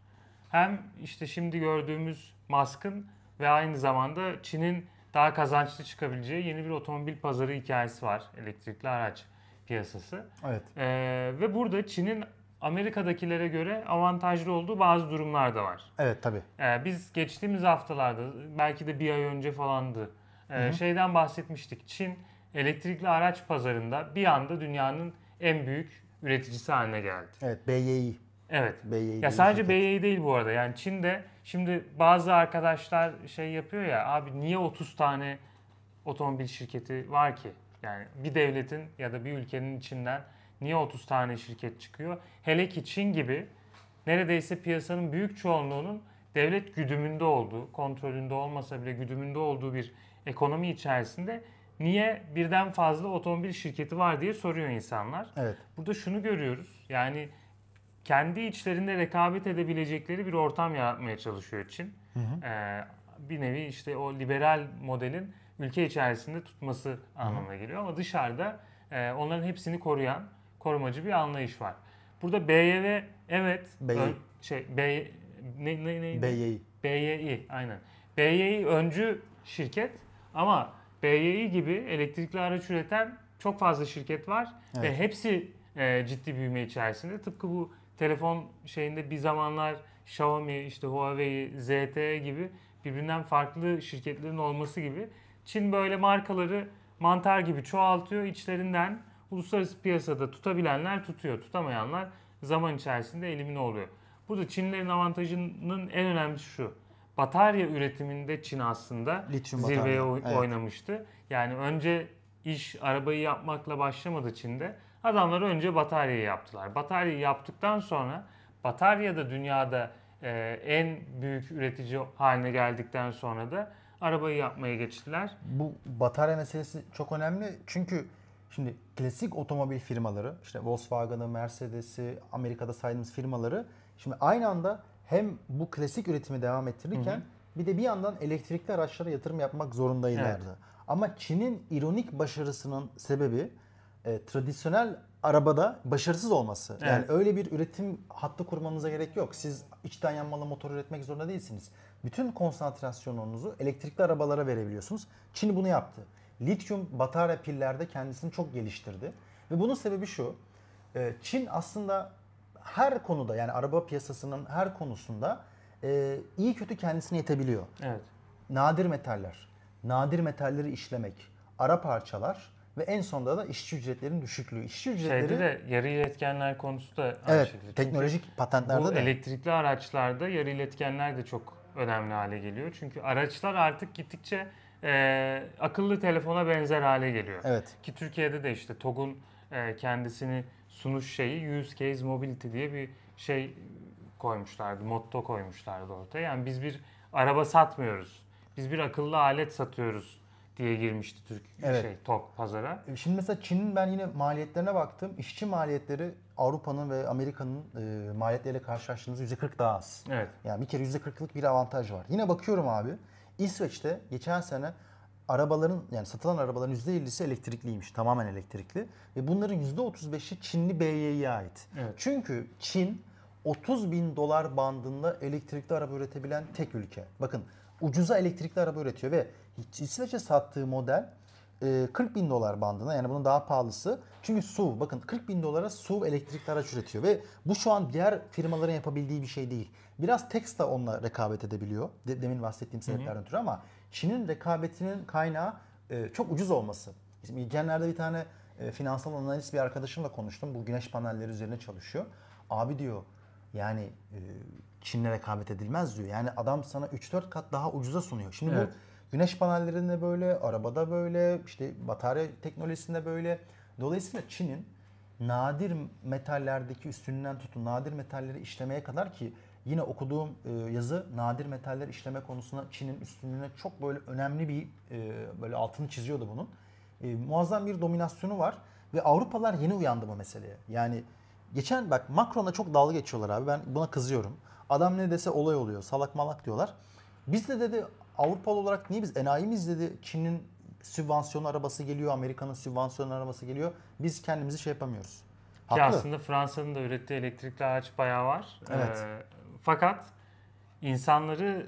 S2: Hem işte şimdi gördüğümüz Musk'ın ve aynı zamanda Çin'in daha kazançlı çıkabileceği yeni bir otomobil pazarı hikayesi var elektrikli araç piyasası.
S1: Evet.
S2: Ee, ve burada Çin'in Amerika'dakilere göre avantajlı olduğu bazı durumlar da var.
S1: Evet tabii.
S2: Ee, biz geçtiğimiz haftalarda belki de bir ay önce falandı ee, şeyden bahsetmiştik. Çin elektrikli araç pazarında bir anda dünyanın en büyük üreticisi haline geldi.
S1: Evet. BYI.
S2: Evet.
S1: BYI
S2: Ya sadece. BYD değil bu arada. Yani Çin'de şimdi bazı arkadaşlar şey yapıyor ya abi niye 30 tane otomobil şirketi var ki? Yani bir devletin ya da bir ülkenin içinden niye 30 tane şirket çıkıyor? Hele ki Çin gibi neredeyse piyasanın büyük çoğunluğunun devlet güdümünde olduğu, kontrolünde olmasa bile güdümünde olduğu bir ekonomi içerisinde niye birden fazla otomobil şirketi var diye soruyor insanlar.
S1: Evet.
S2: Burada şunu görüyoruz. Yani kendi içlerinde rekabet edebilecekleri bir ortam yaratmaya çalışıyor Çin. Ee, bir nevi işte o liberal modelin ülke içerisinde tutması anlamına geliyor ama dışarıda e, onların hepsini koruyan korumacı bir anlayış var. Burada BYD evet ön- şey B ne, ne, neydi?
S1: BYI.
S2: BYI aynen. BYI öncü şirket ama BYI gibi elektrikli araç üreten çok fazla şirket var ve
S1: Evet.
S2: hepsi e, ciddi büyüme içerisinde. Tıpkı bu telefon şeyinde bir zamanlar Xiaomi, işte Huawei, ZTE gibi birbirinden farklı şirketlerin olması gibi Çin böyle markaları mantar gibi çoğaltıyor içlerinden uluslararası piyasada tutabilenler tutuyor, tutamayanlar zaman içerisinde elimine oluyor. Burada Çinlerin avantajının en önemlisi şu. Batarya üretiminde Çin aslında
S1: Lityum
S2: zirveye
S1: batarya, evet.
S2: oynamıştı. Yani önce iş arabayı yapmakla başlamadı Çin'de. Adamlar önce bataryayı yaptılar. Bataryayı yaptıktan sonra batarya da dünyada e, en büyük üretici haline geldikten sonra da arabayı yapmaya geçtiler.
S1: Bu batarya meselesi çok önemli. Çünkü şimdi klasik otomobil firmaları, işte Volkswagen'ı, Mercedes'i, Amerika'da saydığımız firmaları şimdi aynı anda hem bu klasik üretimi devam ettirirken bir de bir yandan elektrikli araçlara yatırım yapmak zorundaylardı. Ama Çin'in ironik başarısının sebebi e, tradisyonel arabada başarısız olması. Yani
S2: Evet.
S1: öyle bir üretim hattı kurmanıza gerek yok. Siz içten yanmalı motor üretmek zorunda değilsiniz. Bütün konsantrasyonunuzu elektrikli arabalara verebiliyorsunuz. Çin bunu yaptı. Lityum batarya pillerde kendisini çok geliştirdi. Ve bunun sebebi şu. e, Çin aslında her konuda yani araba piyasasının her konusunda e, iyi kötü kendisine yetebiliyor
S2: Evet.
S1: nadir metaller, nadir metalleri işlemek, ara parçalar ve en sonunda da işçi ücretlerinin düşüklüğü. İşçi ücretleri
S2: Şeyde de yarı iletkenler konusu da aynı
S1: evet
S2: şekilde. Çünkü
S1: teknolojik patentlerde
S2: bu
S1: de
S2: elektrikli araçlarda yarı iletkenler de çok önemli hale geliyor. Çünkü araçlar artık gittikçe e, akıllı telefona benzer hale geliyor.
S1: evet
S2: Ki Türkiye'de de işte TOG'un e, kendisini sunuş şeyi Use Case Mobility diye bir şey koymuşlardı, motto koymuşlardı ortaya. Yani biz bir araba satmıyoruz. Biz bir akıllı alet satıyoruz diye girmişti Türk
S1: Evet.
S2: şey TOG pazara.
S1: Şimdi mesela Çin'in ben yine maliyetlerine baktım. İşçi maliyetleri Avrupa'nın ve Amerika'nın e, maliyetleriyle karşılaştığınızda %40 daha az.
S2: Evet.
S1: Yani bir kere %40'lık bir avantaj var. Yine bakıyorum abi. İsveç'te geçen sene arabaların yani satılan arabaların %50'si elektrikliymiş. Tamamen elektrikli. Ve bunların %35'i Çinli BY'ye ait.
S2: Evet.
S1: Çünkü Çin 30 bin dolar bandında elektrikli araba üretebilen tek ülke. Bakın ucuza elektrikli araba üretiyor ve İsveç'e sattığı model e, 40 bin dolar bandına yani bunun daha pahalısı. Çünkü SUV bakın 40 bin dolara SUV elektrikli araç üretiyor ve bu şu an diğer firmaların yapabildiği bir şey değil. Biraz Tesla onunla rekabet edebiliyor. De- demin bahsettiğim sebeplerden ötürü ama Çin'in rekabetinin kaynağı e, çok ucuz olması. Şimdi geçenlerde bir tane e, finansal analist bir arkadaşımla konuştum. Bu güneş panelleri üzerine çalışıyor. Abi diyor yani e, Çin'le rekabet edilmez diyor. Yani adam sana 3-4 kat daha ucuza sunuyor. Şimdi
S2: Evet.
S1: bu güneş panellerinde böyle, arabada böyle, işte batarya teknolojisinde böyle. Dolayısıyla Çin'in nadir metallerdeki üstünlüğünden tutun nadir metalleri işlemeye kadar ki yine okuduğum e, yazı nadir metaller işleme konusunda Çin'in üstünlüğüne çok böyle önemli bir e, böyle altını çiziyordu bunun. E, muazzam bir dominasyonu var ve Avrupalılar yeni uyandı bu meseleye. Yani geçen bak Macron'a çok dalga geçiyorlar abi ben buna kızıyorum. Adam ne dese olay oluyor salak malak diyorlar. Biz de dedi Avrupalı olarak niye biz enayi miyiz dedi Çin'in sübvansiyonlu arabası geliyor, Amerika'nın sübvansiyonlu arabası geliyor. Biz kendimizi şey yapamıyoruz.
S2: Ki
S1: Haklı.
S2: aslında Fransa'nın da ürettiği elektrikli araç bayağı var.
S1: Evet.
S2: Ee, fakat insanları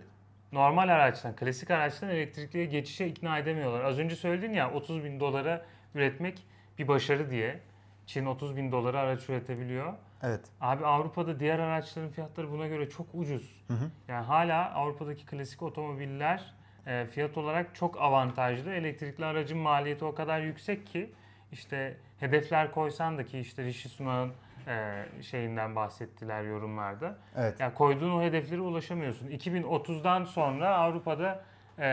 S2: normal araçtan, klasik araçtan elektrikliye geçişe ikna edemiyorlar. Az önce söyledin ya 30 bin dolara üretmek bir başarı diye. Çin 30 bin dolara araç üretebiliyor.
S1: Evet.
S2: Abi Avrupa'da diğer araçların fiyatları buna göre çok ucuz.
S1: Hı hı.
S2: Yani hala Avrupa'daki klasik otomobiller e, fiyat olarak çok avantajlı. Elektrikli aracın maliyeti o kadar yüksek ki işte hedefler koysan da ki işte Rishi Sunak'ın e, şeyinden bahsettiler yorumlarda.
S1: Evet.
S2: Yani koyduğun o hedeflere ulaşamıyorsun. 2030'dan sonra Avrupa'da e,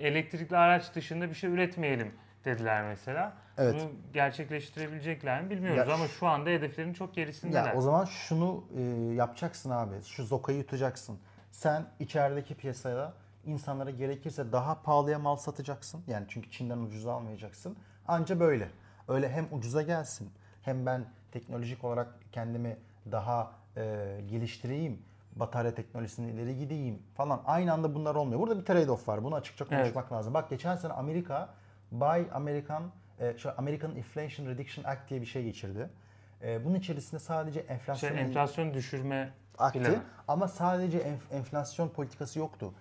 S2: elektrikli araç dışında bir şey üretmeyelim dediler mesela.
S1: Evet.
S2: Bunu gerçekleştirebilecekler mi bilmiyoruz
S1: Ya
S2: ama şu anda hedeflerin çok gerisindeler.
S1: Ya o zaman şunu e, yapacaksın abi. Şu zokayı yutacaksın. Sen içerideki piyasaya insanlara gerekirse daha pahalıya mal satacaksın. Yani çünkü Çin'den ucuza almayacaksın. Anca böyle. Öyle hem ucuza gelsin hem ben teknolojik olarak kendimi daha e, geliştireyim. Batarya teknolojisini ileri gideyim falan. Aynı anda bunlar olmuyor. Burada bir trade-off var. Bunu açıkça konuşmak lazım. Bak geçen sene Amerika Buy American e, şu American Inflation Reduction Act diye bir şey geçirdi. E, bunun içerisinde sadece
S2: şey,
S1: enflasyon
S2: enflasyon düşürme
S1: akti
S2: planı.
S1: ama sadece enf- enflasyon politikası yoktu.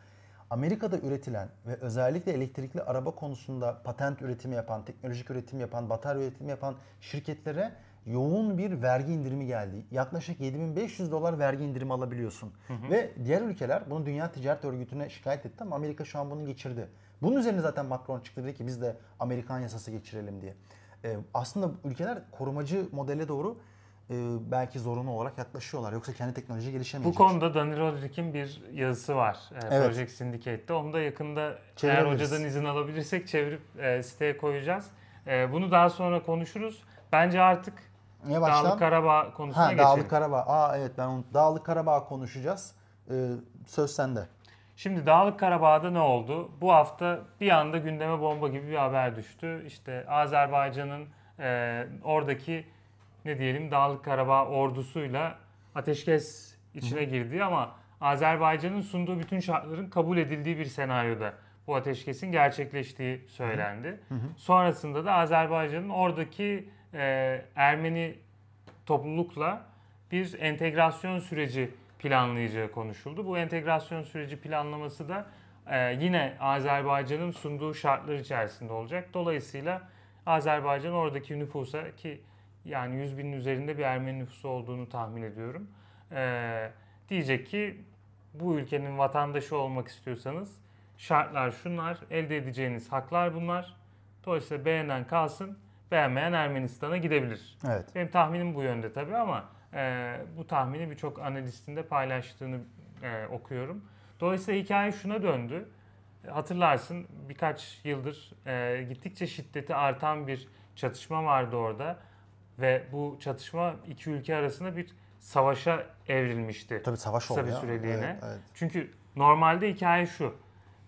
S1: Amerika'da üretilen ve özellikle elektrikli araba konusunda patent üretimi yapan, teknolojik üretim yapan, batarya üretimi yapan şirketlere yoğun bir vergi indirimi geldi. Yaklaşık 7500 dolar vergi indirimi alabiliyorsun. Ve diğer ülkeler bunu Dünya Ticaret Örgütü'ne şikayet etti ama Amerika şu an bunu geçirdi. Bunun üzerine zaten Macron çıktı dedi ki biz de Amerikan yasası geçirelim diye. Ee, aslında ülkeler korumacı modele doğru e, belki zorunlu olarak yaklaşıyorlar. Yoksa kendi teknoloji
S2: Bu
S1: gelişemeyecek.
S2: konuda Danny Roderick'in bir yazısı var e,
S1: Evet.
S2: Project Syndicate'de. Onu da yakında eğer hocadan izin alabilirsek çevirip e, siteye koyacağız. E, bunu daha sonra konuşuruz. Bence artık
S1: Niye baştan?
S2: Dağlık Karabağ konusuna
S1: Ha,
S2: geçelim.
S1: Dağlık Karabağ. Aa evet ben onu Dağlık Karabağ konuşacağız. Ee, söz sende.
S2: Şimdi Dağlık Karabağ'da ne oldu? Bu hafta bir anda gündeme bomba gibi bir haber düştü. İşte Azerbaycan'ın e, oradaki ne diyelim Dağlık Karabağ ordusuyla ateşkes içine girdiği ama Azerbaycan'ın sunduğu bütün şartların kabul edildiği bir senaryoda bu ateşkesin gerçekleştiği söylendi. Sonrasında da Azerbaycan'ın oradaki e, Ermeni toplulukla bir entegrasyon süreci planlayacağı konuşuldu. Bu entegrasyon süreci planlaması da e, yine Azerbaycan'ın sunduğu şartlar içerisinde olacak. Dolayısıyla Azerbaycan oradaki nüfusa ki yani 100 binin üzerinde bir Ermeni nüfusu olduğunu tahmin ediyorum. e, diyecek ki bu ülkenin vatandaşı olmak istiyorsanız şartlar şunlar, elde edeceğiniz haklar bunlar. Dolayısıyla beğenen kalsın, beğenmeyen Ermenistan'a gidebilir.
S1: Evet.
S2: Benim tahminim bu yönde tabii ama e, bu tahmini birçok analistin de paylaştığını e, okuyorum. Dolayısıyla hikaye şuna döndü. Hatırlarsın birkaç yıldır e, gittikçe şiddeti artan bir çatışma vardı orada ve bu çatışma iki ülke arasında bir savaşa evrilmişti.
S1: Tabii savaş
S2: Kısa
S1: oldu
S2: bir süreliğine.
S1: Evet, evet.
S2: Çünkü normalde hikaye şu.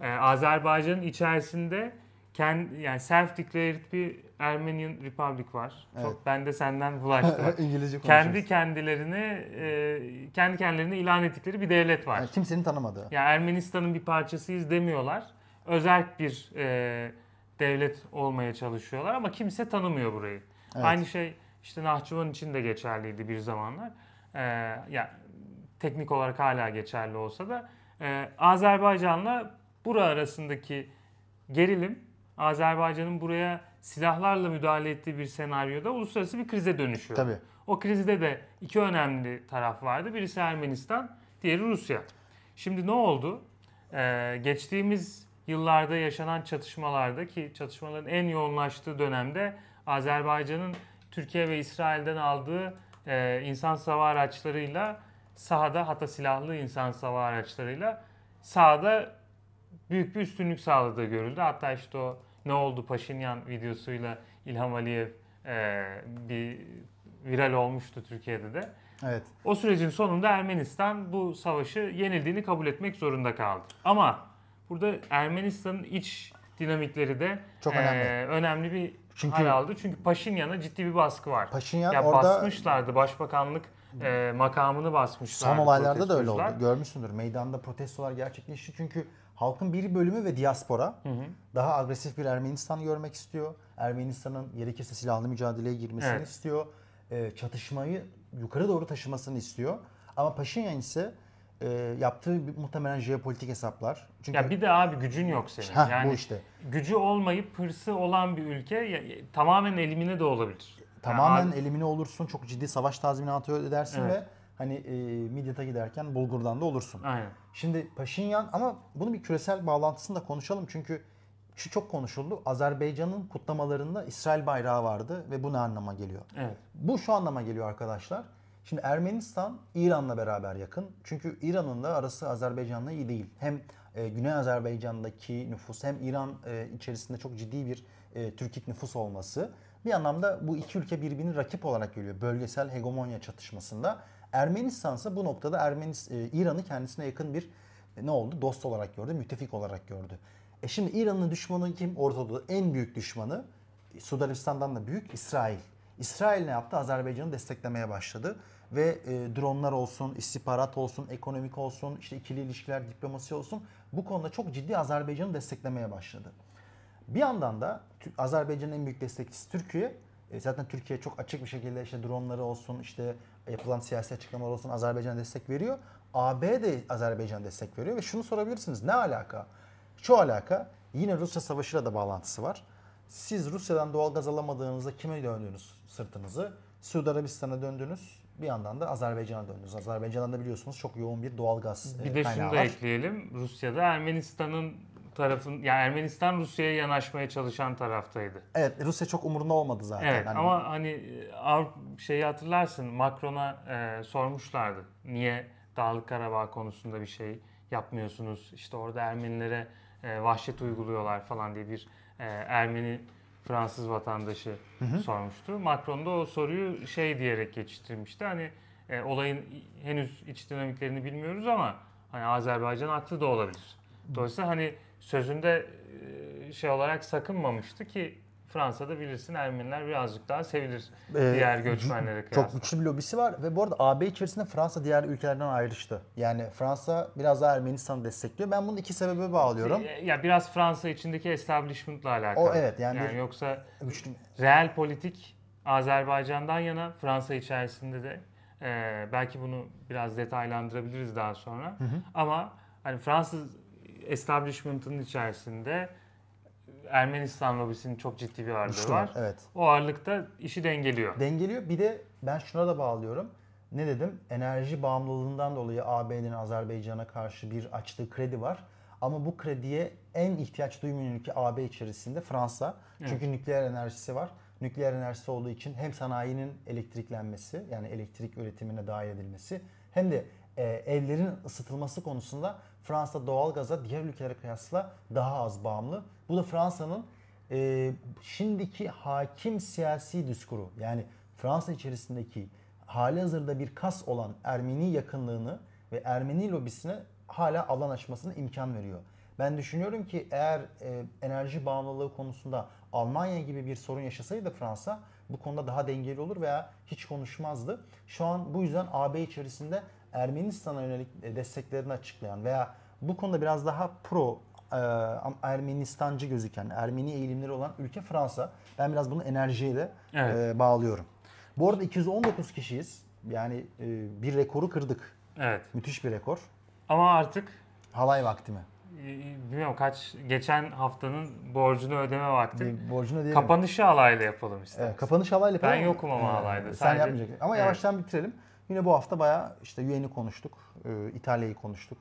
S2: Ee, Azerbaycan'ın içerisinde kendi yani self declared bir Armenian Republic var.
S1: Evet.
S2: Çok ben de senden bulaştı. bak. [laughs]
S1: İngilizce
S2: kendi kendilerini e, kendi kendilerini ilan ettikleri bir devlet var.
S1: Yani kimsenin tanımadığı.
S2: Yani Ermenistan'ın bir parçasıyız demiyorlar. Özerk bir e, devlet olmaya çalışıyorlar ama kimse tanımıyor burayı.
S1: Evet.
S2: Aynı şey işte Nahçıvan için de geçerliydi bir zamanlar. Ee, ya teknik olarak hala geçerli olsa da e, Azerbaycan'la bura arasındaki gerilim Azerbaycan'ın buraya silahlarla müdahale ettiği bir senaryoda uluslararası bir krize dönüşüyor.
S1: Tabii.
S2: O krizde de iki önemli taraf vardı. Birisi Ermenistan, diğeri Rusya. Şimdi ne oldu? Ee, geçtiğimiz yıllarda yaşanan çatışmalarda ki çatışmaların en yoğunlaştığı dönemde Azerbaycan'ın Türkiye ve İsrail'den aldığı e, insan sava araçlarıyla sahada hatta silahlı insan sava araçlarıyla sahada büyük bir üstünlük sağladığı görüldü. Hatta işte o ne oldu Paşinyan videosuyla İlham Aliyev e, bir viral olmuştu Türkiye'de de.
S1: Evet.
S2: O sürecin sonunda Ermenistan bu savaşı yenildiğini kabul etmek zorunda kaldı. Ama burada Ermenistan'ın iç dinamikleri de
S1: Çok
S2: e,
S1: önemli.
S2: önemli bir
S1: Çünkü-
S2: hal aldı. Çünkü Paşinyan'a ciddi bir baskı var.
S1: Paşinyan
S2: ya
S1: orada
S2: basmışlardı başbakanlık e, makamını basmışlardı.
S1: son olaylarda da öyle oldu. Görmüşsündür. Meydanda protestolar gerçekleşti. Çünkü halkın bir bölümü ve diaspora daha agresif bir Ermenistan görmek istiyor. Ermenistan'ın gerekirse silahlı mücadeleye girmesini
S2: Evet.
S1: istiyor. Ee, çatışmayı yukarı doğru taşımasını istiyor. Ama Paşinyan ise e, yaptığı muhtemelen jeopolitik hesaplar. Çünkü
S2: Ya bir de abi gücün yok senin.
S1: Heh,
S2: yani
S1: bu işte.
S2: gücü olmayıp hırsı olan bir ülke ya- tamamen elimine de olabilir.
S1: Tamamen
S2: Yani abi-
S1: elimine olursun. Çok ciddi savaş tazminatı ödersin
S2: Evet.
S1: ve hani e, Midyat'a giderken Bulgur'dan da olursun.
S2: Aynen.
S1: Şimdi Paşinyan ama bunun bir küresel bağlantısını da konuşalım çünkü şu çok konuşuldu. Azerbaycan'ın kutlamalarında İsrail bayrağı vardı ve bu ne anlama geliyor?
S2: Evet.
S1: Bu şu anlama geliyor arkadaşlar. Şimdi Ermenistan İran'la beraber yakın. Çünkü İran'ın da arası Azerbaycan'la iyi değil. Hem e, Güney Azerbaycan'daki nüfus hem İran e, içerisinde çok ciddi bir e, Türkik nüfus olması. Bir anlamda bu iki ülke birbirini rakip olarak görüyor. Bölgesel hegemonya çatışmasında. Ermenistan ise bu noktada Ermenis, e, İran'ı kendisine yakın bir e, ne oldu? Dost olarak gördü, müttefik olarak gördü. E şimdi İran'ın düşmanı kim? Ortada en büyük düşmanı Suudi Arabistan'dan da büyük İsrail. İsrail ne yaptı? Azerbaycan'ı desteklemeye başladı. Ve e, dronlar olsun, istihbarat olsun, ekonomik olsun, işte ikili ilişkiler, diplomasi olsun bu konuda çok ciddi Azerbaycan'ı desteklemeye başladı. Bir yandan da Azerbaycan'ın en büyük destekçisi Türkiye. E, zaten Türkiye çok açık bir şekilde işte dronları olsun, işte yapılan siyasi açıklamalar olsun Azerbaycan'a destek veriyor. AB de Azerbaycan'a destek veriyor ve şunu sorabilirsiniz. Ne alaka? Şu alaka yine Rusya savaşıyla da bağlantısı var. Siz Rusya'dan doğal gaz alamadığınızda kime döndünüz sırtınızı? Suudi Arabistan'a döndünüz. Bir yandan da Azerbaycan'a döndünüz. Azerbaycan'da da biliyorsunuz çok yoğun bir doğal gaz e,
S2: Bir de
S1: kaynağı
S2: şunu da
S1: var.
S2: ekleyelim. Rusya'da Ermenistan'ın tarafın yani Ermenistan Rusya'ya yanaşmaya çalışan taraftaydı.
S1: Evet Rusya çok umurunda olmadı zaten.
S2: Evet
S1: Hani
S2: ama hani e, Avrupa şeyi hatırlarsın Macron'a e, sormuşlardı. Niye Dağlık Karabağ konusunda bir şey yapmıyorsunuz? İşte orada Ermenilere e, vahşet uyguluyorlar falan diye bir e, Ermeni Fransız vatandaşı sormuştu. Macron da o soruyu şey diyerek geçiştirmişti. Hani e, olayın henüz iç dinamiklerini bilmiyoruz ama hani Azerbaycan haklı da olabilir. Dolayısıyla hani sözünde şey olarak sakınmamıştı ki Fransa'da bilirsin Ermeniler birazcık daha sevilir
S1: Ee,
S2: diğer göçmenlere
S1: Çok
S2: kıyasla.
S1: güçlü bir lobisi var ve bu arada AB içerisinde Fransa diğer ülkelerden ayrıştı. Yani Fransa biraz daha Ermenistan'ı destekliyor. Ben bunu iki sebebe bağlıyorum.
S2: Ya biraz Fransa içindeki establishment'la alakalı.
S1: O evet, yani bir-
S2: yoksa
S1: Güçlü.
S2: real politik Azerbaycan'dan yana Fransa içerisinde de e, belki bunu biraz detaylandırabiliriz daha sonra. Ama hani Fransız establishment'ın içerisinde Ermenistan lobisinin çok ciddi bir ağırlığı
S1: Güçlü
S2: var.
S1: Evet.
S2: O ağırlıkta işi dengeliyor.
S1: Dengeliyor. Bir de ben şuna da bağlıyorum. Ne dedim? Enerji bağımlılığından dolayı AB'nin Azerbaycan'a karşı bir açtığı kredi var. Ama bu krediye en ihtiyaç duymayan ülke AB içerisinde Fransa. Çünkü nükleer enerjisi var. Nükleer enerjisi olduğu için hem sanayinin elektriklenmesi yani elektrik üretimine dahil edilmesi hem de e, evlerin ısıtılması konusunda Fransa doğalgaza diğer ülkelere kıyasla daha az bağımlı. Bu da Fransa'nın e, şimdiki hakim siyasi diskuru yani Fransa içerisindeki hali hazırda bir kas olan Ermeni yakınlığını ve Ermeni lobisine hala alan açmasına imkan veriyor. Ben düşünüyorum ki eğer e, enerji bağımlılığı konusunda Almanya gibi bir sorun yaşasaydı Fransa bu konuda daha dengeli olur veya hiç konuşmazdı. Şu an bu yüzden AB içerisinde Ermenistan'a yönelik e, desteklerini açıklayan veya bu konuda biraz daha pro e, Ermenistancı gözüken, Ermeni eğilimleri olan ülke Fransa. Ben biraz bunu enerjiye de
S2: Evet.
S1: e, bağlıyorum. Bu arada 219 kişiyiz. Yani e, bir rekoru kırdık.
S2: Evet.
S1: Müthiş bir rekor.
S2: Ama artık
S1: Halay vakti mi?
S2: bilmiyorum kaç geçen haftanın borcunu ödeme vakti.
S1: Bir borcunu ödeyelim.
S2: Kapanışı alayla yapalım istersen.
S1: Evet, kapanış halayla
S2: Ben
S1: yapalım.
S2: yokum ama
S1: Ee,
S2: halayda,
S1: Sen
S2: sadece-
S1: yapmayacaksın. Ama
S2: Evet.
S1: yavaştan bitirelim. Yine bu hafta bayağı işte UN'i konuştuk. e, İtalya'yı konuştuk.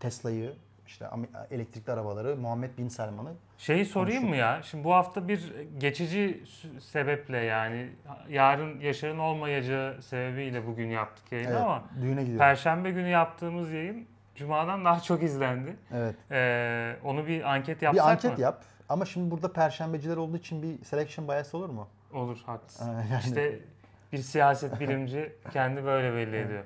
S1: Tesla'yı, işte elektrikli arabaları Muhammed Bin Selman'ı
S2: Şeyi sorayım mı ya? Şimdi bu hafta bir geçici sebeple yani yarın Yaşar'ın olmayacağı sebebiyle bugün yaptık yayını
S1: evet,
S2: ama
S1: düğüne gidiyor.
S2: Perşembe günü yaptığımız yayın Cuma'dan daha çok izlendi.
S1: evet.
S2: Ee, onu bir anket yapsak
S1: Bir anket
S2: mı?
S1: yap. Ama şimdi burada perşembeciler olduğu için bir selection bias olur mu?
S2: Olur haklısın.
S1: Ee, yani-
S2: İşte bir siyaset bilimci kendi böyle belli ediyor.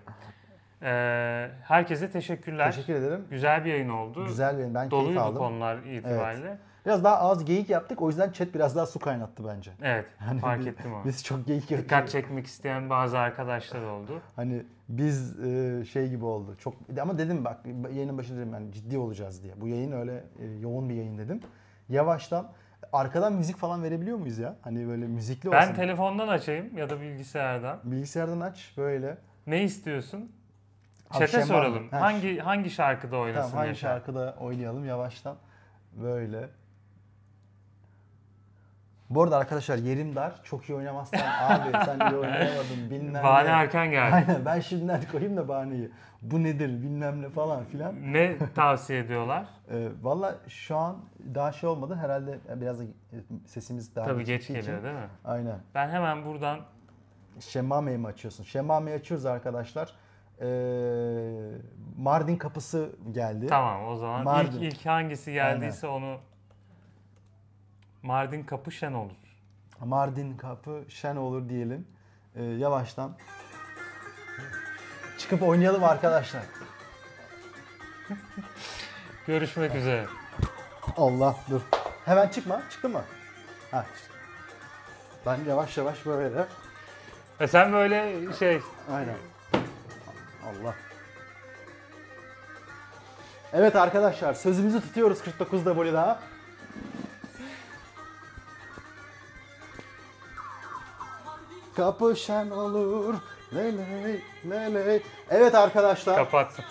S2: Ee, herkese teşekkürler.
S1: Teşekkür ederim.
S2: Güzel bir yayın oldu.
S1: Güzel bir ben keyif
S2: Doluydu
S1: aldım.
S2: konular itibariyle.
S1: Biraz daha az geyik yaptık. O yüzden chat biraz daha su kaynattı bence.
S2: Evet, [laughs]
S1: Hani
S2: fark
S1: biz-
S2: ettim onu.
S1: Biz çok geyik yaptık.
S2: Dikkat çekmek isteyen bazı arkadaşlar oldu.
S1: Hani biz e, şey gibi oldu. Çok ama dedim bak yayının başında dedim yani ciddi olacağız diye. Bu yayın öyle e, yoğun bir yayın dedim. Yavaştan arkadan müzik falan verebiliyor muyuz ya? Hani böyle müzikli
S2: Ben
S1: olsun.
S2: telefondan açayım ya da bilgisayardan.
S1: Bilgisayardan aç böyle.
S2: Ne istiyorsun?
S1: Şema
S2: soralım.
S1: Ha,
S2: Hangi hangi şarkıda oynasın
S1: Tamam hangi
S2: Yaşar?
S1: şarkıda oynayalım yavaştan. Böyle. Bu arada arkadaşlar yerim dar. Çok iyi oynamazsan abi sen iyi oynayamadın bilmem
S2: Bahane
S1: ne.
S2: erken geldi.
S1: Aynen ben şimdiden koyayım da bahaneyi. Bu nedir bilmem ne falan filan.
S2: ne tavsiye ediyorlar? [laughs]
S1: Ee, Valla şu an daha şey olmadı. Herhalde biraz da sesimiz daha
S2: Tabii geç
S1: geciktiği için.
S2: geliyor değil mi?
S1: Aynen.
S2: Ben hemen buradan
S1: Şemame'yi mi açıyorsun? Şemame'yi açıyoruz arkadaşlar. Ee, Mardin kapısı geldi.
S2: tamam o zaman
S1: Mardin.
S2: ilk ilk hangisi geldiyse onu Mardin Kapı Şen olur.
S1: Mardin kapı şen olur diyelim. Ee, yavaştan. Çıkıp oynayalım arkadaşlar.
S2: Görüşmek üzere.
S1: Allah dur. Hemen çıkma. Çıktı mı? Ha. Ben yavaş yavaş böyle.
S2: E sen böyle şey
S1: Aynen. Allah. Evet arkadaşlar sözümüzü tutuyoruz 49 W daha. Kapışan olur. Ley ley ley ley. Evet arkadaşlar.
S2: kapatsın.